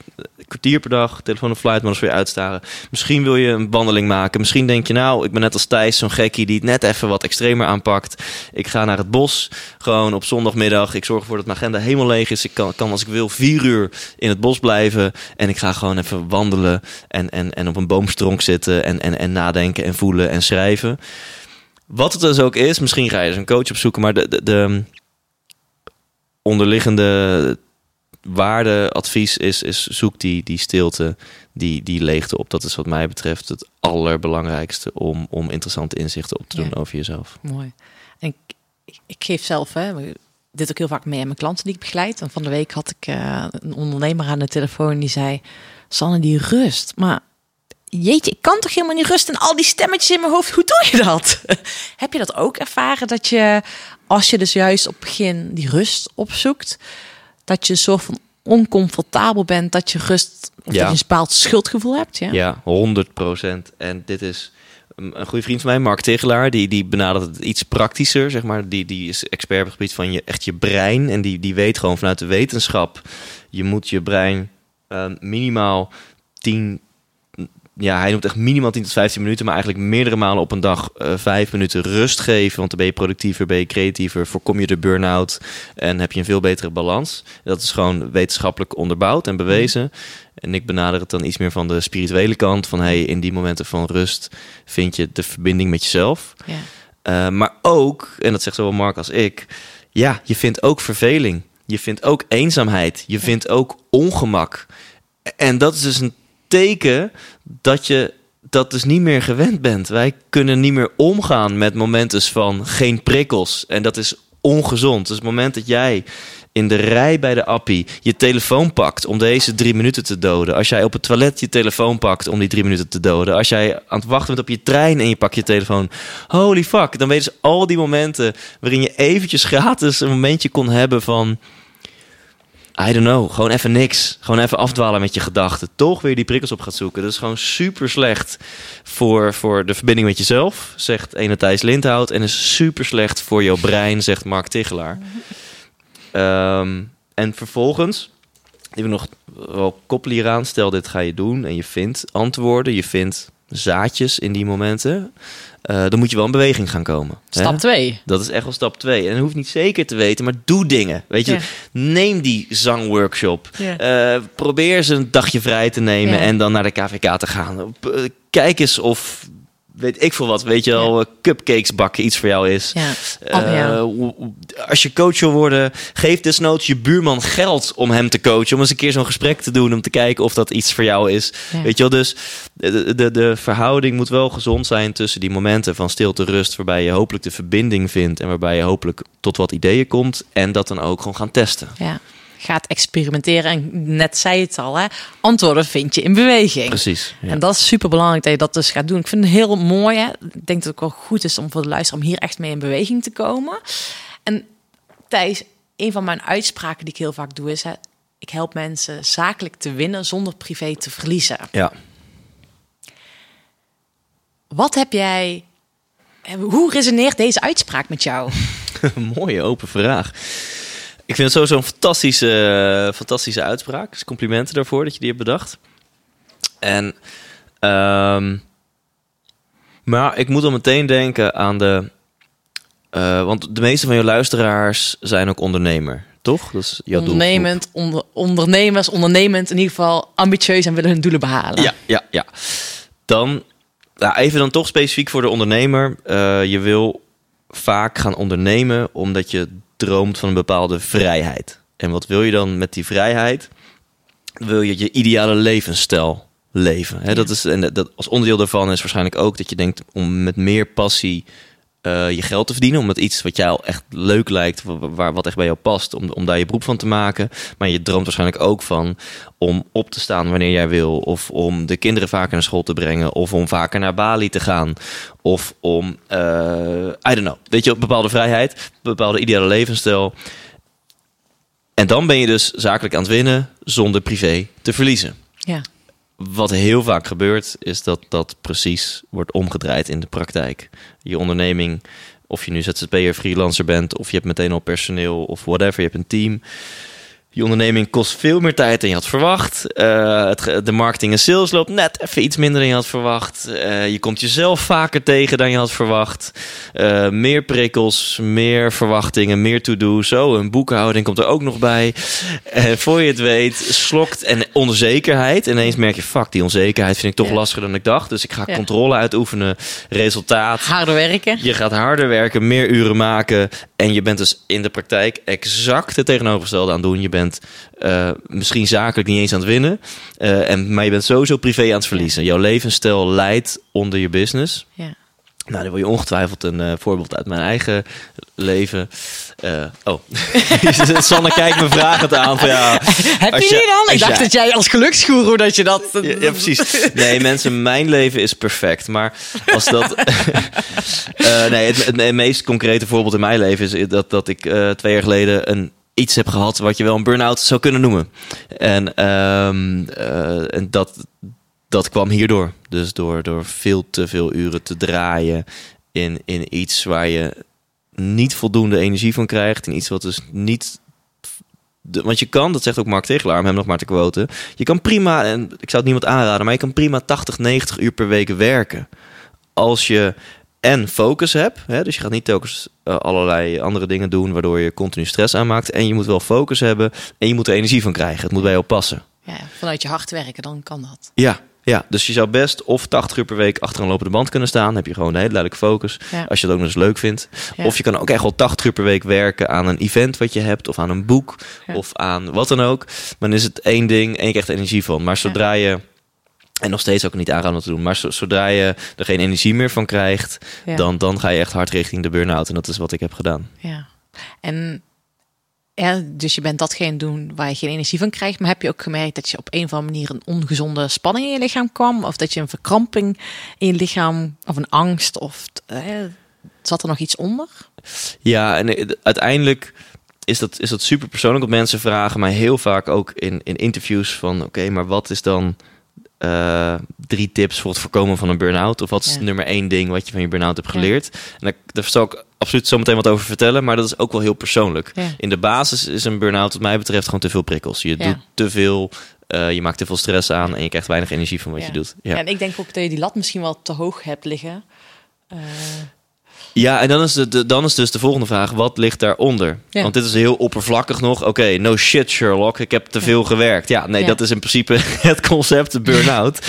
kwartier per dag, telefoon of flight, maar eens voor je uitstaren. Misschien wil je een wandeling maken. Misschien denk je nou, ik ben net als Thijs, zo'n gekkie die het net even wat extremer aanpakt. Ik ga naar het bos, gewoon op zondagmiddag. Ik zorg ervoor dat mijn agenda helemaal leeg is. Ik kan, kan als ik wil vier uur in het bos blijven. En ik ga gewoon even wandelen en, en, en op een boomstronk zitten en, en, en nadenken en voelen en schrijven. Wat het dus ook is, misschien ga je dus een coach opzoeken, maar de, de, de onderliggende waarde, advies is, is zoek die, die stilte, die, die leegte op. Dat is wat mij betreft het allerbelangrijkste om, om interessante inzichten op te doen Ja. over jezelf. Mooi. En ik, ik, ik geef zelf hè, dit ook heel vaak mee aan mijn klanten die ik begeleid. En van de week had ik eh, een ondernemer aan de telefoon die zei: Sanne, die rust. Maar jeetje, ik kan toch helemaal niet rusten en al die stemmetjes in mijn hoofd. Hoe doe je dat? Heb je dat ook ervaren dat je, als je dus juist op het begin die rust opzoekt, dat je een soort van oncomfortabel bent, dat je rust of Ja. dat je een bepaald schuldgevoel hebt? Ja. Ja, 100% En dit is een goede vriend van mij, Mark Tegelaar, die, die benadert het iets praktischer, zeg maar. Die, die is expert op het gebied van je, echt je brein. En die, die weet gewoon vanuit de wetenschap, je moet je brein eh, minimaal 10 ja, hij noemt echt minimaal 10 tot 15 minuten, maar eigenlijk meerdere malen op een dag eh, vijf minuten rust geven. Want dan ben je productiever, ben je creatiever, voorkom je de burn-out en heb je een veel betere balans. Dat is gewoon wetenschappelijk onderbouwd en bewezen. En ik benader het dan iets meer van de spirituele kant. Van hey, in die momenten van rust vind je de verbinding met jezelf. Ja. Eh, maar ook, en dat zegt zowel Mark als ik, ja, je vindt ook verveling. Je vindt ook eenzaamheid. Je vindt ook ongemak. En dat is dus een teken dat je dat dus niet meer gewend bent. Wij kunnen niet meer omgaan met momenten van geen prikkels. En dat is ongezond. Dus het moment dat jij in de rij bij de appie je telefoon pakt om deze drie minuten te doden. Als jij op het toilet je telefoon pakt om die drie minuten te doden. Als jij aan het wachten bent op je trein en je pakt je telefoon. Holy fuck. Dan je dus al die momenten waarin je eventjes gratis een momentje kon hebben van... I don't know, gewoon even niks. Gewoon even afdwalen met je gedachten. Toch weer die prikkels op gaat zoeken. Dat is gewoon super slecht voor, voor de verbinding met jezelf, zegt ene Thijs Lindhout. En is super slecht voor jouw brein, zegt Mark Tichelaar. Ehm, en vervolgens, die we nog wel koppelen hieraan. Stel, dit ga je doen en je vindt antwoorden. Je vindt zaadjes in die momenten. Eh, dan moet je wel in beweging gaan komen. hè? Stap 2. Dat is echt wel stap twee. En je hoeft niet zeker te weten, maar doe dingen. Weet je, Ja. neem die zangworkshop. Ja. Eh, probeer eens een dagje vrij te nemen Ja. en dan naar de KVK te gaan. Eh, Kijk eens of, weet ik veel wat, weet je wel, eh, cupcakes bakken iets voor jou is. Ja. Eh, Als je coach wil worden, geef desnoods je buurman geld om hem te coachen. Om eens een keer zo'n gesprek te doen, om te kijken of dat iets voor jou is. Ja. Weet je wel, dus de, de, de verhouding moet wel gezond zijn tussen die momenten van stilte, rust, waarbij je hopelijk de verbinding vindt en waarbij je hopelijk tot wat ideeën komt. En dat dan ook gewoon gaan testen. Ja. Gaat experimenteren. En net zei het al, hè? antwoorden vind je in beweging. Precies. Ja. En dat is super belangrijk dat je dat dus gaat doen. Ik vind het heel mooi. Hè? Ik denk dat het ook wel goed is om voor de luisteraar om hier echt mee in beweging te komen. En Thijs, een van mijn uitspraken die ik heel vaak doe is: hè, ik help mensen zakelijk te winnen zonder privé te verliezen. ja. Wat heb jij? Hoe resoneert deze uitspraak met jou? Mooie open vraag. Ik vind het sowieso een fantastische, fantastische uitspraak. Dus complimenten daarvoor dat je die hebt bedacht. En, ehm, maar ik moet dan meteen denken aan de... eh, want de meeste van je luisteraars zijn ook ondernemer, toch? Dat is jouw. Ondernemend, onder, ondernemers, ondernemend, in ieder geval ambitieus en willen hun doelen behalen. Ja, ja, ja. Dan, nou, even dan toch specifiek voor de ondernemer. Eh, je wil vaak gaan ondernemen omdat je droomt van een bepaalde vrijheid. En wat wil je dan met die vrijheid? Wil je je ideale levensstijl leven? Hè, dat is, en dat, als onderdeel daarvan is waarschijnlijk ook dat je denkt om met meer passie eh, je geld te verdienen. Omdat iets wat jou echt leuk lijkt, wa- waar, wat echt bij jou past, om, om daar je beroep van te maken. Maar je droomt waarschijnlijk ook van om op te staan wanneer jij wil. Of om de kinderen vaker naar school te brengen. Of om vaker naar Bali te gaan. Of om, eh, I don't know, weet je, bepaalde vrijheid, bepaalde ideale levensstijl. En dan ben je dus zakelijk aan het winnen zonder privé te verliezen. Ja. Wat heel vaak gebeurt, is dat dat precies wordt omgedraaid in de praktijk. Je onderneming, of je nu ZZP'er, freelancer bent, of je hebt meteen al personeel, of whatever, je hebt een team. Je onderneming kost veel meer tijd dan je had verwacht. Eh, het, de marketing en sales loopt net even iets minder dan je had verwacht. Eh, je komt jezelf vaker tegen dan je had verwacht. Eh, meer prikkels, meer verwachtingen, meer to-do. Zo, een boekhouding komt er ook nog bij. En voor je het weet, slokt en onzekerheid. Ineens merk je, fuck, die onzekerheid vind ik toch Ja. lastiger dan ik dacht. Dus ik ga Ja. controle uitoefenen, resultaat. Harder werken. Je gaat harder werken, meer uren maken. En je bent dus in de praktijk exact het tegenovergestelde aan het doen. Je bent eh, misschien zakelijk niet eens aan het winnen. eh, en, maar je bent sowieso privé aan het verliezen. Jouw levensstijl leidt onder je business. Ja. Nou, dan wil je ongetwijfeld een eh, voorbeeld uit mijn eigen leven. Eh, oh, Sanne kijkt me vragend aan. Van, ja, Heb je die dan? Ik dacht jij- dat jij als geluksgoeroe dat je dat... ja, ja, precies. Nee, mensen, mijn leven is perfect. Maar als dat. Eh, nee, het, het, meest concrete voorbeeld in mijn leven is dat, dat ik twee jaar geleden een iets heb gehad wat je wel een burn-out zou kunnen noemen. En, ehm, eh, en dat, dat kwam hierdoor. Dus door, door veel te veel uren te draaien in, in iets waar je niet voldoende energie van krijgt. In iets wat dus niet de- want je kan, dat zegt ook Mark Tegelaar, om hem nog maar te quoten. Je kan prima, en ik zou het niemand aanraden, maar je kan prima 80, 90 uur per week werken. Als je en focus hebt, hè, dus je gaat niet telkens eh, allerlei andere dingen doen waardoor je continu stress aanmaakt. En je moet wel focus hebben en je moet er energie van krijgen. Het moet bij jou passen. Ja, vanuit je hard werken, dan kan dat. Ja, ja, dus je zou best of 80 uur per week achter een lopende band kunnen staan. Dan heb je gewoon een hele duidelijke focus. Ja. Als je het ook nog eens leuk vindt. Ja. Of je kan ook echt wel 80 uur per week werken aan een event wat je hebt. Of aan een boek. Ja. Of aan wat dan ook. Maar dan is het één ding en je krijgt er energie van. Maar zodra je... En nog steeds ook niet aanraden te doen. Maar zo- zodra je er geen energie meer van krijgt... Dan, dan ga je echt hard richting de burn-out. En dat is wat ik heb gedaan. Ja. En dus je bent datgene doen waar je geen energie van krijgt. Maar heb je ook gemerkt dat je op een of andere manier een ongezonde spanning in je lichaam kwam? Of dat je een verkramping in je lichaam, of een angst, of eh, zat er nog iets onder? Ja, en eh, uiteindelijk is dat, is dat super persoonlijk. Want mensen vragen mij heel vaak ook in, in interviews van... oké, maar wat is dan eh, drie tips voor het voorkomen van een burn-out? Of wat is Ja. nummer één ding wat je van je burn-out hebt Ja. geleerd? En daar, daar zal ik absoluut zo meteen wat over vertellen. Maar dat is ook wel heel persoonlijk. Ja. In de basis is een burn-out wat mij betreft gewoon te veel prikkels. Je doet te veel... eh, je maakt te veel stress aan en je krijgt weinig energie van wat je doet. Ja. En ik denk ook dat je die lat misschien wel te hoog hebt liggen. Eh, Ja, en dan is, de, dan is dus de volgende vraag: wat ligt daaronder? Ja. Want dit is heel oppervlakkig nog. Oké, no shit, Sherlock. Ik heb te veel gewerkt. Ja, nee, Ja. dat is in principe het concept, de burn-out.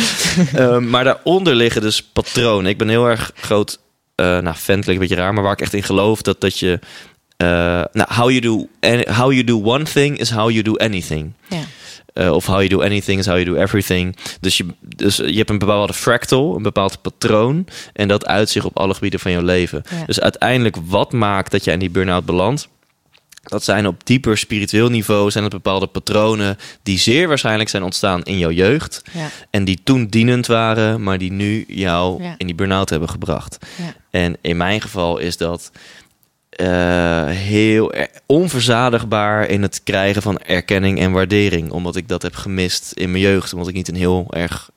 Ehm, maar daaronder liggen dus patronen. Ik ben heel erg groot, eh nou, fan klinkt een beetje raar, maar waar ik echt in geloof dat, dat je. eh, nou, how you, do, how you do one thing is how you do anything. ja. Eh, of how you do anything is how you do everything. Dus je, dus je hebt een bepaalde fractal, een bepaald patroon. En dat uit zich op alle gebieden van jouw leven. Ja. Dus uiteindelijk wat maakt dat jij in die burn-out belandt? Dat zijn op dieper spiritueel niveau zijn het bepaalde patronen die zeer waarschijnlijk zijn ontstaan in jouw jeugd. Ja. En die toen dienend waren, maar die nu jou Ja. in die burn-out hebben gebracht. Ja. En in mijn geval is dat eh, heel er- onverzadigbaar in het krijgen van erkenning en waardering. Omdat ik dat heb gemist in mijn jeugd. Omdat ik niet een heel erg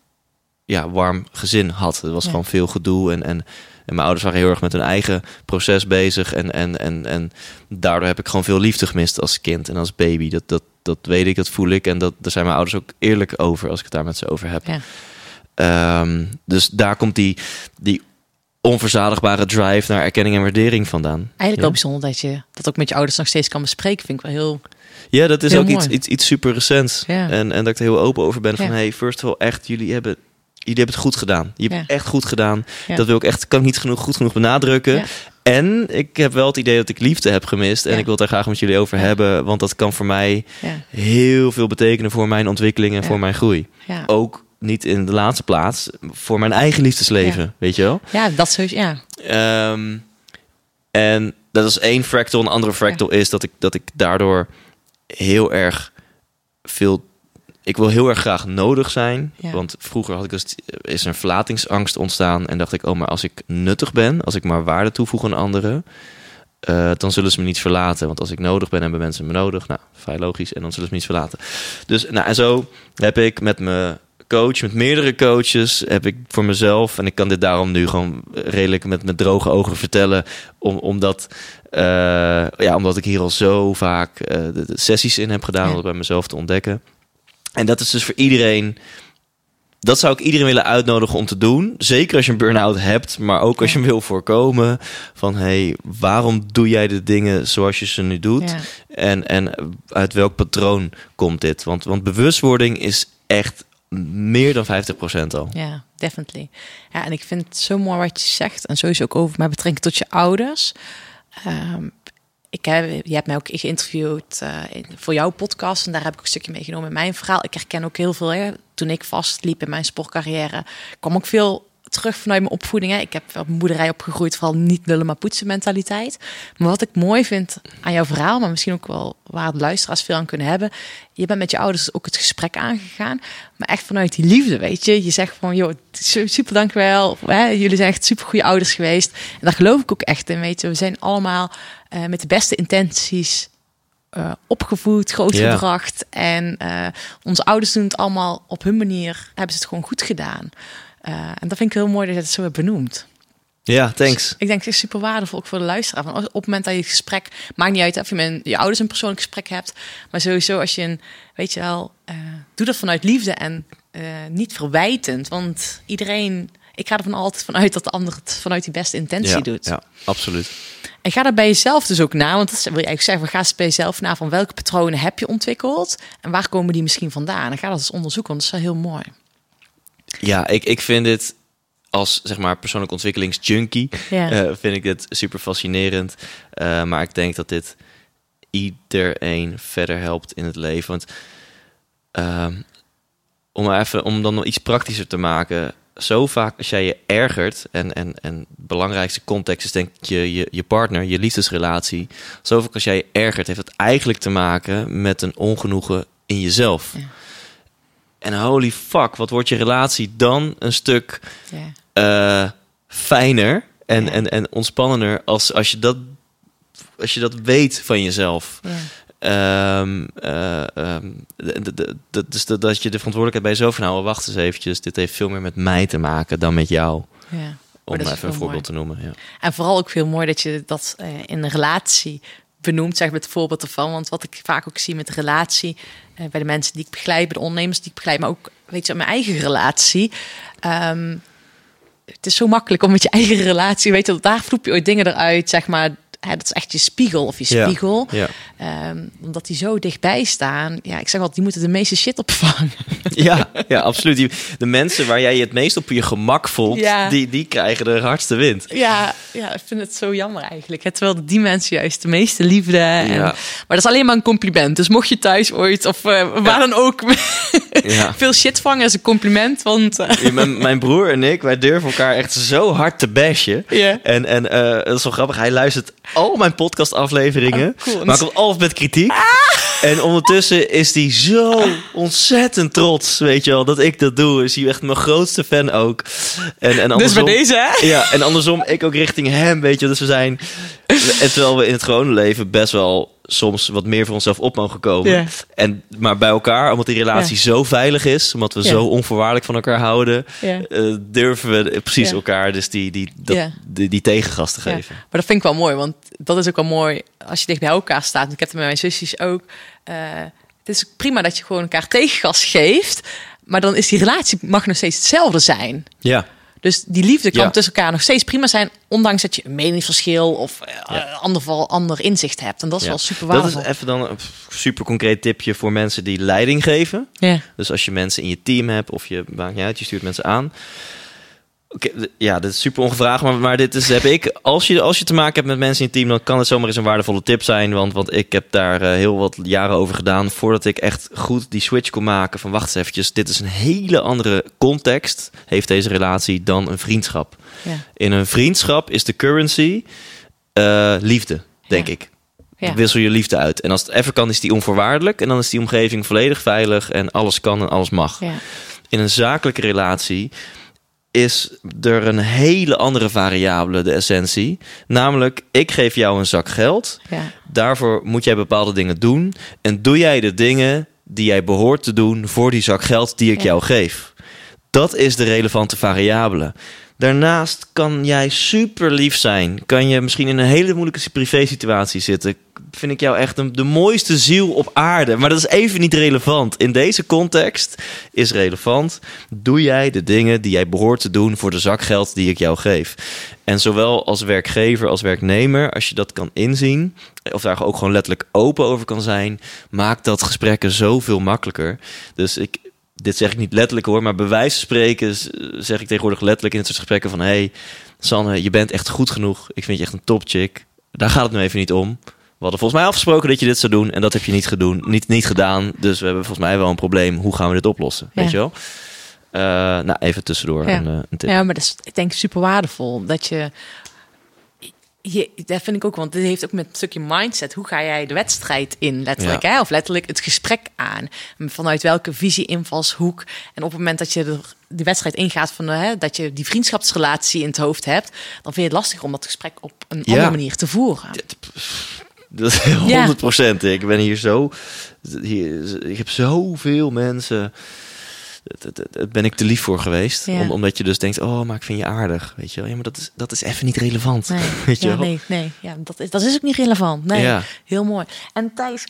ja, warm gezin had. Het was Ja. gewoon veel gedoe. En, en, en mijn ouders waren heel erg met hun eigen proces bezig. En, en, en, en daardoor heb ik gewoon veel liefde gemist als kind en als baby. Dat, dat, dat weet ik, dat voel ik. En dat, daar zijn mijn ouders ook eerlijk over als ik het daar met ze over heb. Ja. Ehm, dus daar komt die, die onverzadigbare drive naar erkenning en waardering vandaan. Eigenlijk Ja. wel bijzonder dat je dat ook met je ouders nog steeds kan bespreken. Vind ik wel heel. Ja, dat is ook iets, mooi. iets, iets super recents. Ja. En, en dat ik er heel open over ben van... Ja. hey, first of all, echt, jullie hebben, jullie hebben het goed gedaan. Je hebt Ja. echt goed gedaan. Ja. Dat wil ik echt, kan ik niet genoeg, goed genoeg benadrukken. Ja. En ik heb wel het idee dat ik liefde heb gemist. En ik wil het daar graag met jullie over hebben. Want dat kan voor mij heel veel betekenen voor mijn ontwikkeling en voor mijn groei. Ook niet in de laatste plaats voor mijn eigen liefdesleven, Ja. weet je wel? ja, dat sowieso. Ja. Ehm, en dat is één fractal. Een andere fractal is dat ik, dat ik daardoor heel erg veel... Ik wil heel erg graag nodig zijn. Ja. Want vroeger had ik dus, is er een verlatingsangst ontstaan. En dacht ik, oh, maar als ik nuttig ben... als ik maar waarde toevoeg aan anderen... eh, dan zullen ze me niet verlaten. Want als ik nodig ben, hebben mensen me nodig. Nou, vrij logisch. En dan zullen ze me niet verlaten. Dus, nou, en zo heb ik met mijn coach, met meerdere coaches, heb ik voor mezelf... en ik kan dit daarom nu gewoon redelijk met, met droge ogen vertellen... Om, omdat, eh, ja, omdat ik hier al zo vaak eh, de, de sessies in heb gedaan... Om het bij mezelf te ontdekken. En dat is dus voor iedereen... Dat zou ik iedereen willen uitnodigen om te doen. Zeker als je een burn-out hebt, maar ook als je hem wil voorkomen. Van hey, waarom doe jij de dingen zoals je ze nu doet? Ja. En, en uit welk patroon komt dit? Want, want bewustwording is echt meer dan 50% al. Ja, definitely. Ja, en ik vind het zo mooi wat je zegt. En sowieso ook over met betrekking tot je ouders. Ehm, ik heb, je hebt mij ook geïnterviewd eh, voor jouw podcast. En daar heb ik ook een stukje meegenomen in mijn verhaal. Ik herken ook heel veel. Hè, toen ik vastliep in mijn sportcarrière, kwam ook veel terug vanuit mijn opvoeding. Hè. Ik heb op boerderij opgegroeid, vooral niet lullen maar poetsen mentaliteit. Maar wat ik mooi vind aan jouw verhaal, maar misschien ook wel waar de luisteraars veel aan kunnen hebben. Je bent met je ouders ook het gesprek aangegaan, maar echt vanuit die liefde, weet je. Je zegt van, joh, su- super dankjewel. Hè, jullie zijn echt super goede ouders geweest. En daar geloof ik ook echt in, weet je. We zijn allemaal eh, met de beste intenties eh, opgevoed, grootgebracht. En eh, onze ouders doen het allemaal op hun manier, hebben ze het gewoon goed gedaan. Eh, en dat vind ik heel mooi dat je het zo hebt benoemd. Ja, thanks. Ik denk het is super waardevol ook voor de luisteraar. Van op het moment dat je het gesprek, maakt niet uit of je met je ouders een persoonlijk gesprek hebt, maar sowieso als je een, weet je wel, eh, doe dat vanuit liefde en eh, niet verwijtend. Want iedereen, ik ga er van altijd vanuit dat de ander het vanuit die beste intentie Ja, doet. ja, absoluut. En ga daar bij jezelf dus ook na, want dat wil je eigenlijk zeggen, ga eens bij jezelf na van welke patronen heb je ontwikkeld en waar komen die misschien vandaan? En ga dat eens onderzoeken, want dat is wel heel mooi. Ja, ik, ik vind dit als zeg maar persoonlijk ontwikkelingsjunkie eh, vind ik dit super fascinerend. Eh, maar ik denk dat dit iedereen verder helpt in het leven. Want ehm, om, even, om dan nog iets praktischer te maken. Zo vaak als jij je ergert, en, en, en de belangrijkste context is denk ik je, je, je partner, je liefdesrelatie. Zo vaak als jij je ergert, heeft het eigenlijk te maken met een ongenoegen in jezelf. Ja. En holy fuck, wat wordt je relatie dan een stuk eh, fijner en, en, en ontspannender als, als, je dat, als je dat weet van jezelf. De- de- de- de- dus dat, dat je de verantwoordelijkheid bij jezelf van nou, wacht eens eventjes, dit heeft veel meer met mij te maken dan met jou. Ja. Om even een voorbeeld te noemen. Ja. En vooral ook veel mooi dat je dat eh, in een relatie benoemt, zeg met het voorbeeld ervan. Want wat ik vaak ook zie met relatie, eh, bij de mensen die ik begeleid, bij de ondernemers die ik begeleid, maar ook weet je, mijn eigen relatie. Ehm, het is zo makkelijk om met je eigen relatie, weet je, daar vloep je ooit dingen eruit, zeg maar. Hè, dat is echt je spiegel of je spiegel. Ja. Ehm, omdat die zo dichtbij staan. Ja, ik zeg altijd, die moeten de meeste shit opvangen. Ja, ja, absoluut. Die- De mensen waar jij je het meest op je gemak voelt, Ja. die, die krijgen de hardste wind. Ja, ja, ik vind het zo jammer eigenlijk. hè. Terwijl die mensen juist de meeste liefde. En. Maar dat is alleen maar een compliment. Dus mocht je thuis ooit of eh, waar dan ook veel shit vangen, is een compliment. Want eh, mijn, mijn broer en ik, wij durven elkaar echt zo hard te bashen. En, en eh, dat is wel grappig. Hij luistert al mijn podcastafleveringen. Oh, cool. Maar komt altijd met kritiek. En ondertussen is hij zo ontzettend trots, weet je wel, dat ik dat doe. Is hij echt mijn grootste fan ook. En, en dus andersom, bij deze, hè? Ja, en andersom, ik ook richting hem, weet je wel. Dus we zijn... En terwijl we in het gewone leven best wel soms wat meer voor onszelf op mogen komen. Ja. En, maar bij elkaar, omdat die relatie Ja. zo veilig is, omdat we Ja. zo onvoorwaardelijk van elkaar houden, Ja. eh, durven we precies Ja. elkaar dus die, die, dat, Ja. die, die tegengas te Ja. geven. Maar dat vind ik wel mooi, want dat is ook wel mooi als je dicht bij elkaar staat. Ik heb het met mijn zusjes ook. eh, het is prima dat je gewoon elkaar tegengas geeft, maar dan is die relatie mag nog steeds hetzelfde zijn. Ja. Dus die liefde kan Ja. tussen elkaar nog steeds prima zijn, ondanks dat je een meningsverschil of eh, Ja. ander, geval, ander inzicht hebt. En dat is Ja. wel super Dat waardevol. is even dan een super concreet tipje voor mensen die leiding geven. Ja. Dus als je mensen in je team hebt of je uit, je stuurt mensen aan. Oké, ja, dat is super ongevraagd, maar, maar dit is, heb ik. Als je, als je te maken hebt met mensen in je team, dan kan het zomaar eens een waardevolle tip zijn. Want, want ik heb daar eh, heel wat jaren over gedaan voordat ik echt goed die switch kon maken. Van wacht eens eventjes, dit is een hele andere context, heeft deze relatie, dan een vriendschap. Ja. In een vriendschap is de currency eh, liefde, denk Ja. ik. Ja. Wissel je liefde uit. En als het even kan, is die onvoorwaardelijk. En dan is die omgeving volledig veilig en alles kan en alles mag. Ja. In een zakelijke relatie is er een hele andere variabele, de essentie. Namelijk, ik geef jou een zak geld. Ja. Daarvoor moet jij bepaalde dingen doen. En doe jij de dingen die jij behoort te doen voor die zak geld die ik Ja. jou geef. Dat is de relevante variabele. Daarnaast kan jij super lief zijn. Kan je misschien in een hele moeilijke privé-situatie zitten. Vind ik jou echt de mooiste ziel op aarde. Maar dat is even niet relevant. In deze context is relevant. Doe jij de dingen die jij behoort te doen voor de zakgeld die ik jou geef? En zowel als werkgever als werknemer, als je dat kan inzien, of daar ook gewoon letterlijk open over kan zijn, maakt dat gesprekken zoveel makkelijker. Dus ik, dit zeg ik niet letterlijk hoor, maar bij wijze van spreken zeg ik tegenwoordig letterlijk in het soort gesprekken van... hey, Sanne, je bent echt goed genoeg. Ik vind je echt een topchick. Daar gaat het nu even niet om. We hadden volgens mij afgesproken dat je dit zou doen en dat heb je niet, gedoen, niet, niet gedaan. Dus we hebben volgens mij wel een probleem. Hoe gaan we dit oplossen? Ja. Weet je wel? Eh, nou, even tussendoor Ja. een, eh, een tip. ja, maar dat is ik denk super waardevol. Dat je, je, dat vind ik ook, want dit heeft ook met een stukje mindset. Hoe ga jij de wedstrijd in, letterlijk, Ja. hè? of letterlijk het gesprek aan? Vanuit welke visie, invalshoek? En op het moment dat je de, de wedstrijd ingaat, van, hè, dat je die vriendschapsrelatie in het hoofd hebt, dan vind je het lastig om dat gesprek op een Ja. andere manier te voeren. Dat is 100% Ik ben hier zo. Hier, ik heb zoveel mensen. Het ben ik te lief voor geweest. Ja. Om, omdat je dus denkt, oh, maar ik vind je aardig. Weet je wel. Ja, maar dat is, dat is even niet relevant. Nee, Weet je ja, wel? nee, nee. Ja, dat, is, dat is ook niet relevant. Nee, Ja. heel mooi. En Thijs,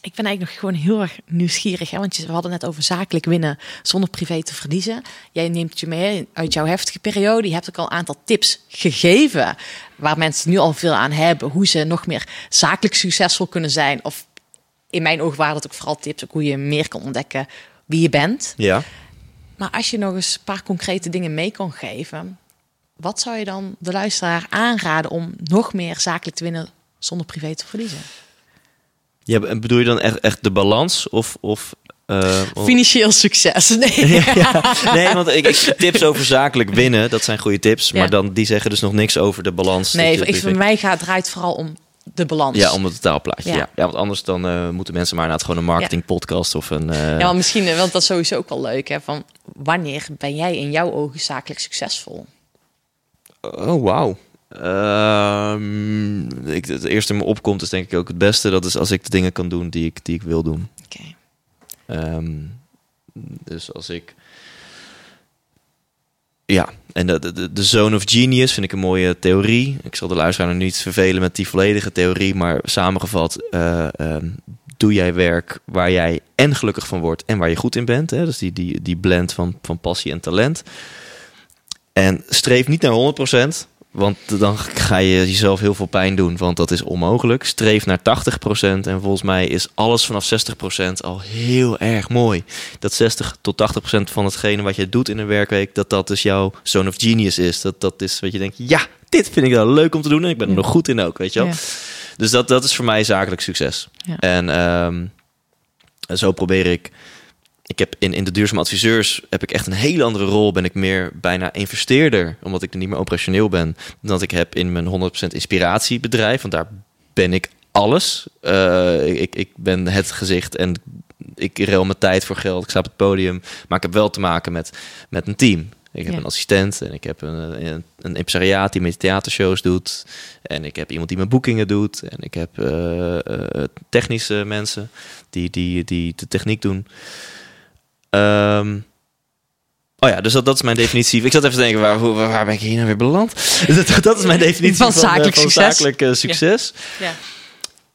ik ben eigenlijk nog gewoon heel erg nieuwsgierig. Hè? Want je, we hadden net over zakelijk winnen zonder privé te verliezen. Jij neemt het je mee uit jouw heftige periode. Je hebt ook al een aantal tips gegeven. Waar mensen nu al veel aan hebben. Hoe ze nog meer zakelijk succesvol kunnen zijn. Of in mijn ogen waren dat ook vooral tips. Ook hoe je meer kan ontdekken wie je bent. Ja. Maar als je nog eens een paar concrete dingen mee kan geven, wat zou je dan de luisteraar aanraden om nog meer zakelijk te winnen zonder privé te verliezen? ja. en Bedoel je dan echt, echt de balans? Of, of, eh, Financieel succes. Nee. ja, nee, want ik, ik, tips over zakelijk winnen, dat zijn goede tips. Maar dan, die zeggen dus nog niks over de balans. Nee, je ik, voor mij gaat, draait het vooral om de balans. Ja, om het totaalplaatje. Ja. Ja. Ja. want anders dan eh, moeten mensen maar naar het gewoon een marketingpodcast of een. eh, Ja, misschien, eh, want dat is sowieso ook wel leuk. Hè, van wanneer ben jij in jouw ogen zakelijk succesvol? Oh, wauw. Ehm, ik, het eerste in me opkomt is denk ik ook het beste. Dat is als ik de dingen kan doen die ik, die ik wil doen. Oké. Ehm, dus als ik. Ja, en de, de, de zone of genius vind ik een mooie theorie. Ik zal de luisteraar nog niet vervelen met die volledige theorie, maar samengevat, eh, ehm, doe jij werk waar jij en gelukkig van wordt en waar je goed in bent. Hè? Dus die, die, die blend van, van passie en talent. En streef niet naar 100%, want dan ga je jezelf heel veel pijn doen, want dat is onmogelijk. Streef naar 80% en volgens mij is alles vanaf 60% al heel erg mooi. Dat 60 tot 80% van hetgene wat je doet in een werkweek, dat dat dus jouw zone of genius is. Dat dat is wat je denkt, ja, dit vind ik wel leuk om te doen en ik ben er nog goed in ook, weet je wel. Ja. Dus dat, dat is voor mij zakelijk succes. Ja. En ehm, zo probeer ik. Ik heb in, in de duurzame adviseurs heb ik echt een hele andere rol. Ben ik meer bijna investeerder, omdat ik er niet meer operationeel ben. Dan dat ik heb in mijn 100% inspiratiebedrijf. Want daar ben ik alles. Eh, ik, ik ben het gezicht en ik ruil mijn tijd voor geld. Ik sta op het podium. Maar ik heb wel te maken met, met een team. Ik heb Ja. een assistent en ik heb een, een, een impresariaat die met theatershows doet. En ik heb iemand die mijn boekingen doet. En ik heb eh, eh, technische mensen die, die, die de techniek doen. Ehm, oh ja, dus dat, dat is mijn definitie. Ik zat even te denken, waar, waar, waar ben ik hier nou weer beland? dat, dat is mijn definitie Van zakelijk eh, van succes. zakelijk eh, succes. Ja.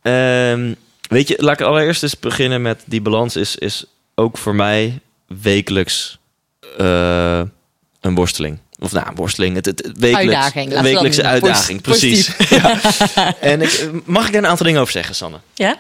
Ehm, weet je, laat ik allereerst eens beginnen met die balans is, is ook voor mij wekelijks eh, een worsteling. Of nou, een worsteling. Het, het, het wekelijks, Uitdaging, wekelijkse uitdaging, Positief. precies. Ja. En ik, mag ik daar een aantal dingen over zeggen, Sanne? Ja?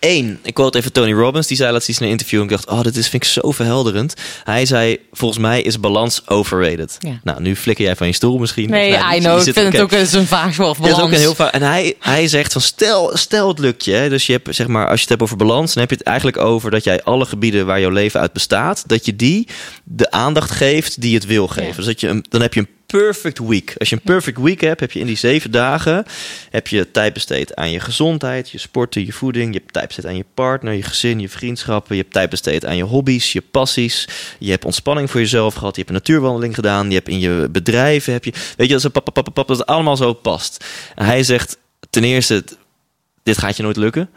Eén, ik quote even Tony Robbins. Die zei laatst iets in een interview. En ik dacht, oh, dit is, vind ik zo verhelderend. Hij zei, volgens mij is balans overrated. Ja. Nou, nu flikker jij van je stoel misschien. Nee, nou, I know. Ik vind het ook eens een vaag woord. Dat is ook balans. een heel vaak. En hij, hij zegt van stel, stel het lukt je. Hè? Dus je hebt zeg maar, als je het hebt over balans, dan heb je het eigenlijk over dat jij alle gebieden waar jouw leven uit bestaat, dat je die de aandacht geeft die het wil geven. Ja. Dus dat je een, dan heb je een perfect week. Als je een perfect week hebt, heb je in die zeven dagen heb je tijd besteed aan je gezondheid, je sporten, je voeding. Je hebt tijd besteed aan je partner, je gezin, je vriendschappen. Je hebt tijd besteed aan je hobby's, je passies. Je hebt ontspanning voor jezelf gehad. Je hebt een natuurwandeling gedaan. Je hebt in je bedrijven heb je, weet je, dat is pap, pap, pap, pap, dat het allemaal zo past. En hij zegt ten eerste, dit gaat je nooit lukken.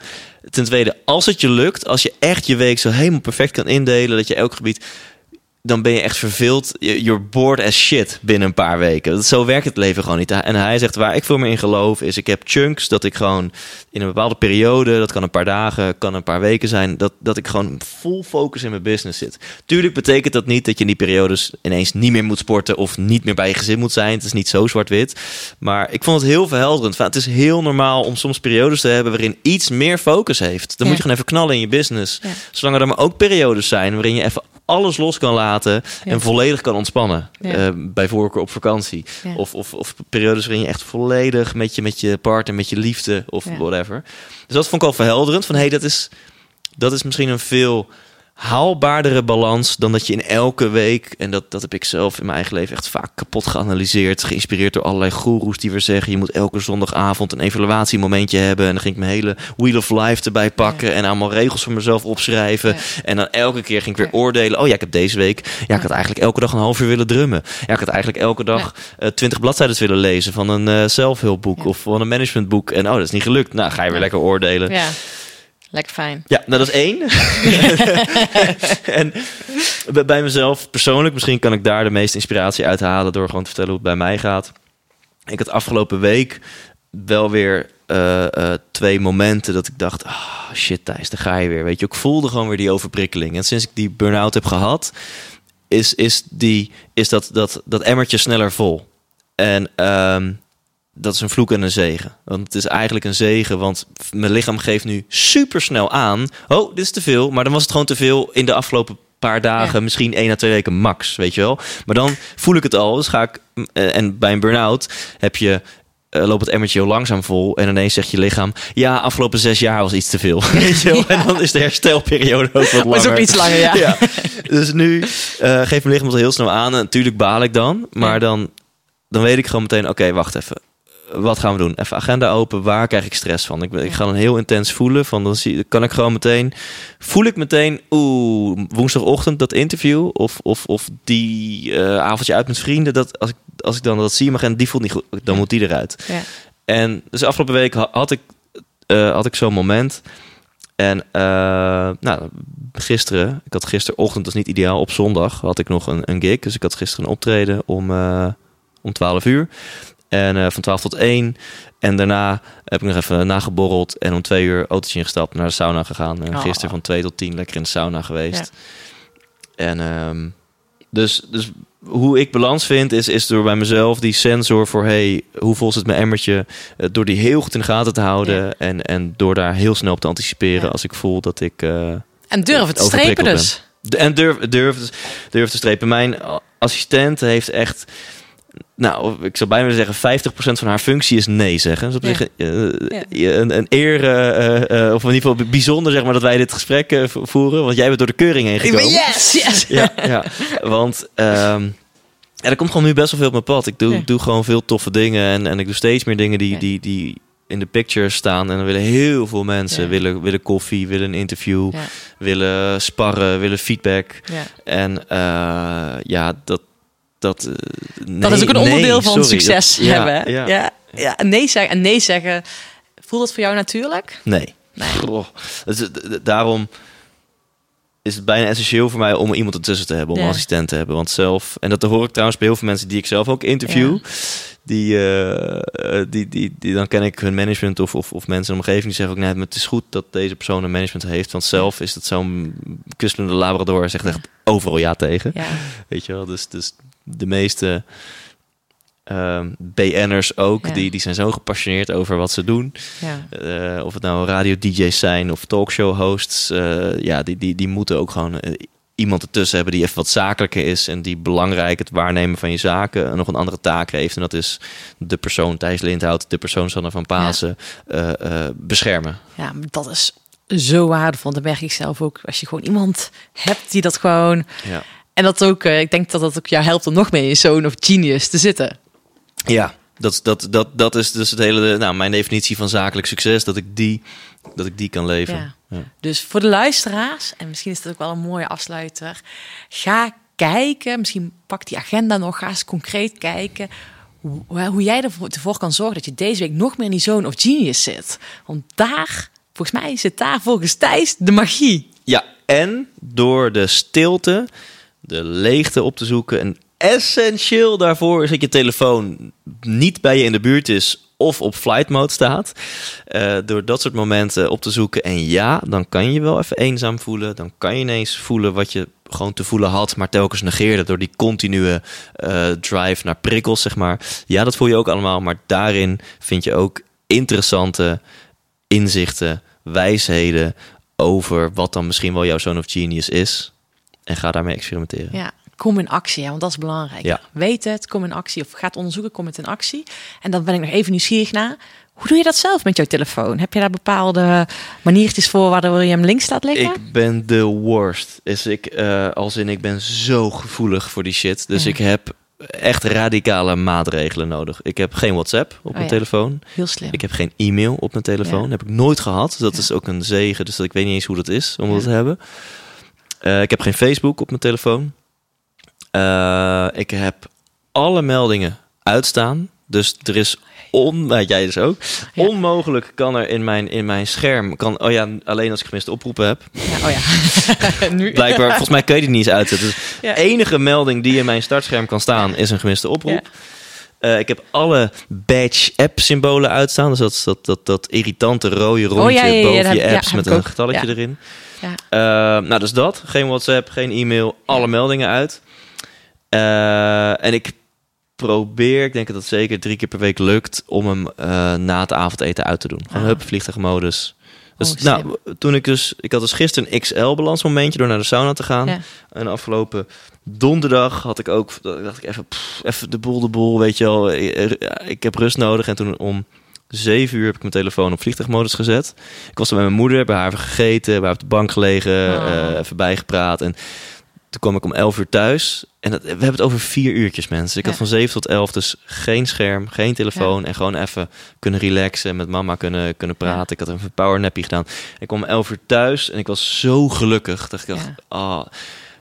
Ten tweede, als het je lukt, als je echt je week zo helemaal perfect kan indelen, dat je elk gebied, dan ben je echt verveeld. Je- You're bored as shit binnen een paar weken. Zo werkt het leven gewoon niet. En hij zegt, waar ik veel meer in geloof, is ik heb chunks dat ik gewoon in een bepaalde periode, dat kan een paar dagen, kan een paar weken zijn, dat, dat ik gewoon full focus in mijn business zit. Tuurlijk betekent dat niet dat je in die periodes ineens niet meer moet sporten of niet meer bij je gezin moet zijn. Het is niet zo zwart-wit. Maar ik vond het heel verhelderend. Het is heel normaal om soms periodes te hebben waarin iets meer focus heeft. Dan Ja. moet je gewoon even knallen in je business. Ja. Zolang er maar ook periodes zijn waarin je even alles los kan laten Ja. en volledig kan ontspannen. Ja. Eh, bij voorkeur op vakantie. Ja. Of, of, of periodes waarin je echt volledig met je, met je partner, met je liefde of whatever. Dus dat vond ik al verhelderend. Van hey, dat is, dat is misschien een veel haalbaardere balans dan dat je in elke week, en dat, dat heb ik zelf in mijn eigen leven echt vaak kapot geanalyseerd, geïnspireerd door allerlei goeroes die weer zeggen, je moet elke zondagavond een evaluatiemomentje hebben. En dan ging ik mijn hele Wheel of Life erbij pakken en allemaal regels voor mezelf opschrijven. Ja. En dan elke keer ging ik weer Ja. oordelen, oh ja, ik heb deze week, ja, ik had eigenlijk elke dag een half uur willen drummen. Ja, ik had eigenlijk elke dag eh, twintig bladzijden willen lezen van een eh zelfhulpboek of van een managementboek. En oh, dat is niet gelukt. Nou, ga je weer lekker oordelen. Ja. Lekker fijn. Ja, nou dat is één. en bij- mezelf persoonlijk, misschien kan ik daar de meeste inspiratie uit halen door gewoon te vertellen hoe het bij mij gaat. Ik had afgelopen week wel weer eh, eh, twee momenten dat ik dacht, ah shit Thijs, daar ga je weer. Weet je, ik voelde gewoon weer die overprikkeling. En sinds ik die burn-out heb gehad, is, is, die, is dat, dat, dat emmertje sneller vol. En ehm, dat is een vloek en een zegen. Want het is eigenlijk een zegen, want mijn lichaam geeft nu super snel aan. Oh, dit is te veel. Maar dan was het gewoon te veel in de afgelopen paar dagen, Ja. misschien één à twee weken max, weet je wel. Maar dan voel ik het al. Dus ga ik, eh, en bij een burn-out heb je. eh, loopt het emmertje heel langzaam vol en ineens zegt je lichaam... ja, afgelopen zes jaar was iets te veel. Weet je wel? En dan is de herstelperiode ook wat langer. Is ook iets langer, ja. Ja. Dus nu eh, geeft mijn lichaam het heel snel aan. En natuurlijk baal ik dan. Maar Ja. dan, dan weet ik gewoon meteen... Oké, wacht even. Wat gaan we doen? Even agenda open. Waar krijg ik stress van? Ik, ik ga dan heel intens voelen. Van dan zie, kan ik gewoon meteen... Voel ik meteen... Oeh, woensdagochtend dat interview. Of, of, of die eh, avondje uit met vrienden. Dat, als, ik, als ik dan dat zie, maar die voelt niet goed. Dan moet die eruit. Ja. En dus afgelopen week ha- had ik, eh, had ik zo'n moment. En eh, nou, gisteren, ik had gisterochtend, dat is niet ideaal, op zondag had ik nog een, een gig. Dus ik had gisteren een optreden om, om 12 uur. En eh, van 12 tot 1. En daarna heb ik nog even nageborreld en om twee uur autootje ingestapt naar de sauna gegaan. En Oh. gisteren van 2 tot 10 lekker in de sauna geweest. En ehm, dus, dus hoe ik balans vind, is, is door bij mezelf die sensor voor hey, hoe vol zit mijn emmertje, eh, door die heel goed in de gaten te houden Ja. en, en door daar heel snel op te anticiperen Ja. als ik voel dat ik eh, En durven te strepen ben. dus. en durf, durf, durf te strepen. Mijn assistent heeft echt, nou, ik zou bijna willen zeggen, 50% van haar functie is nee zeggen. Dus op Ja. eh, Ja. een, een eer, eh, eh, of in ieder geval bijzonder zeg maar dat wij dit gesprek eh, vo- voeren, want jij bent door de keuring heen Ik gekomen. ben yes, yes. Ja, ja. want ehm, ja, er komt gewoon nu best wel veel op mijn pad. Ik doe, Ja. doe gewoon veel toffe dingen en, en ik doe steeds meer dingen die, die, die in de picture staan. En dan willen heel veel mensen Ja. willen, willen koffie, willen een interview, willen sparren, willen feedback. Ja. En eh, ja, dat... Dat, eh, dat is ook een nee, onderdeel nee, van sorry. succes Dat- hebben. Ja, Ja. Ja. Nee zeggen. En nee zeggen. Voelt dat voor jou natuurlijk? Nee. Nee. Goh. Dus, daarom is het bijna essentieel voor mij om iemand ertussen te hebben, om Ja. een assistent te hebben. Want zelf, en dat hoor ik trouwens bij heel veel mensen die ik zelf ook interview, die, eh, eh, die, die, die, dan ken ik hun management of, of, of mensen in de omgeving die zeggen ook, nee, het is goed dat deze persoon een management heeft. Want zelf is het zo'n kustelende labrador, zegt echt overal ja tegen. Ja. Weet je wel, dus, dus de meeste ehm, BN'ers ook, Ja. die, die zijn zo gepassioneerd over wat ze doen. Ja. Eh, of het nou radio-dj's zijn of talkshow-hosts. eh, ja, die, die, die moeten ook gewoon eh, iemand ertussen hebben die even wat zakelijker is. En die belangrijk het waarnemen van je zaken nog een andere taak heeft. En dat is de persoon Thijs Lindhout, de persoon Sanne van Pasen, beschermen. Ja, dat is zo waardevol. Dat merk ik zelf ook. Als je gewoon iemand hebt die dat gewoon... Ja. En dat ook, eh, ik denk dat dat ook jou helpt om nog meer in zo'n of genius te zitten. Ja, dat, dat, dat, dat is dus het hele, nou, mijn definitie van zakelijk succes. Dat ik die, dat ik die kan leven. Ja. Ja. Dus voor de luisteraars, en misschien is dat ook wel een mooie afsluiter. Ga kijken, misschien pak die agenda nog, ga eens concreet kijken. Hoe, hoe jij ervoor ervoor kan zorgen dat je deze week nog meer in die zone of genius zit. Want daar, volgens mij zit daar volgens Thijs de magie. Ja, en door de stilte, de leegte op te zoeken. En essentieel daarvoor is dat je telefoon niet bij je in de buurt is of op flight mode staat. Eh, door dat soort momenten op te zoeken. En ja, dan kan je wel even eenzaam voelen. Dan kan je ineens voelen wat je gewoon te voelen had, maar telkens negeerde door die continue eh, drive naar prikkels, zeg maar. Ja, dat voel je ook allemaal, maar daarin vind je ook interessante inzichten, wijsheden over wat dan misschien wel jouw zoon of genius is. En ga daarmee experimenteren. Ja, kom in actie, hè, want dat is belangrijk. Ja. Weet het, kom in actie. Of ga het onderzoeken, kom het in actie. En dan ben ik nog even nieuwsgierig naar. Hoe doe je dat zelf met jouw telefoon? Heb je daar bepaalde maniertjes voor waardoor je hem links laat liggen? Ik ben de worst. Is ik, eh, als in, ik ben zo gevoelig voor die shit. Dus Ja. ik heb echt radicale maatregelen nodig. Ik heb geen WhatsApp op mijn ja. telefoon. Heel slim. Ik heb geen e-mail op mijn telefoon. Ja. Heb ik nooit gehad. Dat is ook een zegen. Dus dat ik weet niet eens hoe dat is om dat te hebben. Eh, ik heb geen Facebook op mijn telefoon. Eh, ik heb alle meldingen uitstaan. Dus er is on, nou, jij dus ook. Ja. Onmogelijk kan er in mijn, in mijn scherm, kan, oh ja, alleen als ik gemiste oproepen heb. Ja, oh ja. nu. Blijkbaar, volgens mij kun je die niet eens uitzetten. Dus Ja. enige melding die in mijn startscherm kan staan is een gemiste oproep. Eh, ik heb alle badge app symbolen uitstaan. Dus dat, dat, dat, dat irritante rode rondje Oh, ja, ja, ja, boven je apps met een getalletje erin. Ja. Eh, nou, dus dat. Geen WhatsApp, geen e-mail. Alle meldingen uit. Eh, en ik probeer, ik denk dat het zeker drie keer per week lukt... om hem na het avondeten uit te doen. Gewoon Ah. hup, vliegtuigmodus. Dus, Oh, nou, toen ik dus... Ik had dus gisteren een XL-balansmomentje door naar de sauna te gaan. En afgelopen donderdag had ik ook... dacht ik even, pff, even de boel, de boel, weet je wel. Eh, eh, Ik heb rust nodig. En toen om zeven uur heb ik mijn telefoon op vliegtuigmodus gezet. Ik was er met mijn moeder, bij haar even gegeten, bij haar op de bank gelegen, Oh. eh, even bijgepraat. En toen kwam ik om 11 uur thuis. En dat, we hebben het over vier uurtjes, mensen. Ik Ja. had van 7 tot 11 dus geen scherm, geen telefoon. En gewoon even kunnen relaxen, met mama kunnen, kunnen praten. Ik had even een powernappie gedaan. Ik kwam om 11 uur thuis en ik was zo gelukkig. Dat ik dacht, ah,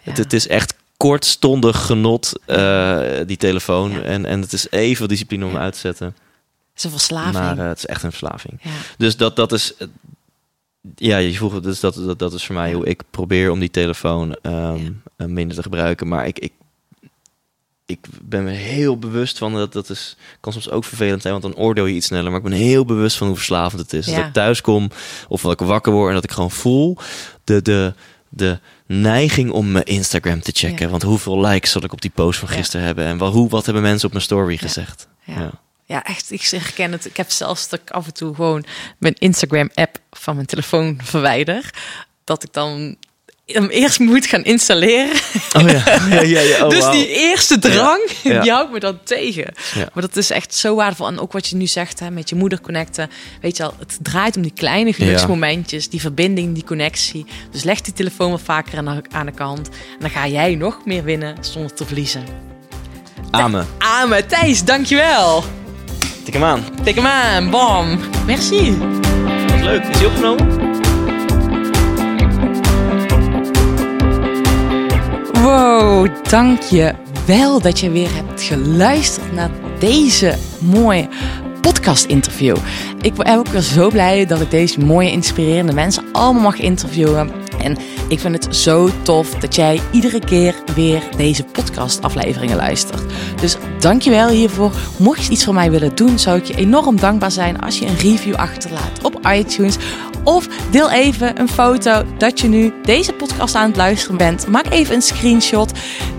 het is echt kortstondig genot, eh, die telefoon. Ja. En, en het is even discipline om uit te zetten. Het is een verslaving. Maar eh, het is echt een verslaving. ja. Dus dat, dat is. eh, Ja, je vroeg dus dat, dat, dat is voor mij hoe ik probeer om die telefoon ehm, eh, minder te gebruiken. Maar ik, ik, ik ben me heel bewust van dat dat is. Kan soms ook vervelend zijn, want dan oordeel je iets sneller. Maar ik ben heel bewust van hoe verslavend het is. Dat ik thuis kom of dat ik wakker word en dat ik gewoon voel de, de, de neiging om mijn Instagram te checken. Ja. Want hoeveel likes zal ik op die post van Ja. gisteren hebben? En wel, hoe, wat hebben mensen op mijn story gezegd? Ja. Ja, echt. Ik herken het. Ik heb zelfs dat ik af en toe gewoon mijn Instagram-app van mijn telefoon verwijder. Dat ik dan hem eerst moet gaan installeren. Oh ja, ja, ja. ja. Oh, dus die eerste drang, die houdt me dan tegen. Maar dat is echt zo waardevol. En ook wat je nu zegt, hè, met je moeder connecten. Weet je al, het draait om die kleine geluksmomentjes, die verbinding, die connectie. Dus leg die telefoon wat vaker aan de, aan de kant. En dan ga jij nog meer winnen zonder te verliezen. Amen. Amen. Thijs, dankjewel. Tik hem aan. Tik hem aan. Bam. Merci. Wat leuk. Is hij opgenomen? Wow, dank je wel dat je weer hebt geluisterd naar deze mooie podcast-interview. Ik ben ook weer zo blij dat ik deze mooie, inspirerende mensen allemaal mag interviewen. En ik vind het zo tof dat jij iedere keer weer deze podcast-afleveringen luistert. Dus dank je wel hiervoor. Mocht je iets voor mij willen doen, zou ik je enorm dankbaar zijn als je een review achterlaat op iTunes. Of deel even een foto dat je nu deze podcast aan het luisteren bent. Maak even een screenshot.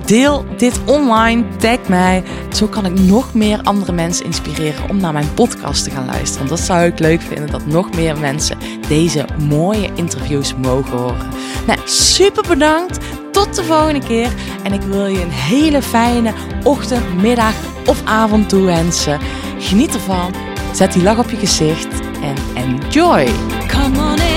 Deel dit online. Tag mij. Zo kan ik nog meer andere mensen inspireren om naar mijn podcast te gaan luisteren. Dat zou ik leuk vinden dat nog meer mensen deze mooie interviews mogen horen. Nou, super bedankt. Tot de volgende keer. En ik wil je een hele fijne ochtend, middag of avond toewensen. Geniet ervan. Zet die lach op je gezicht en enjoy. Come on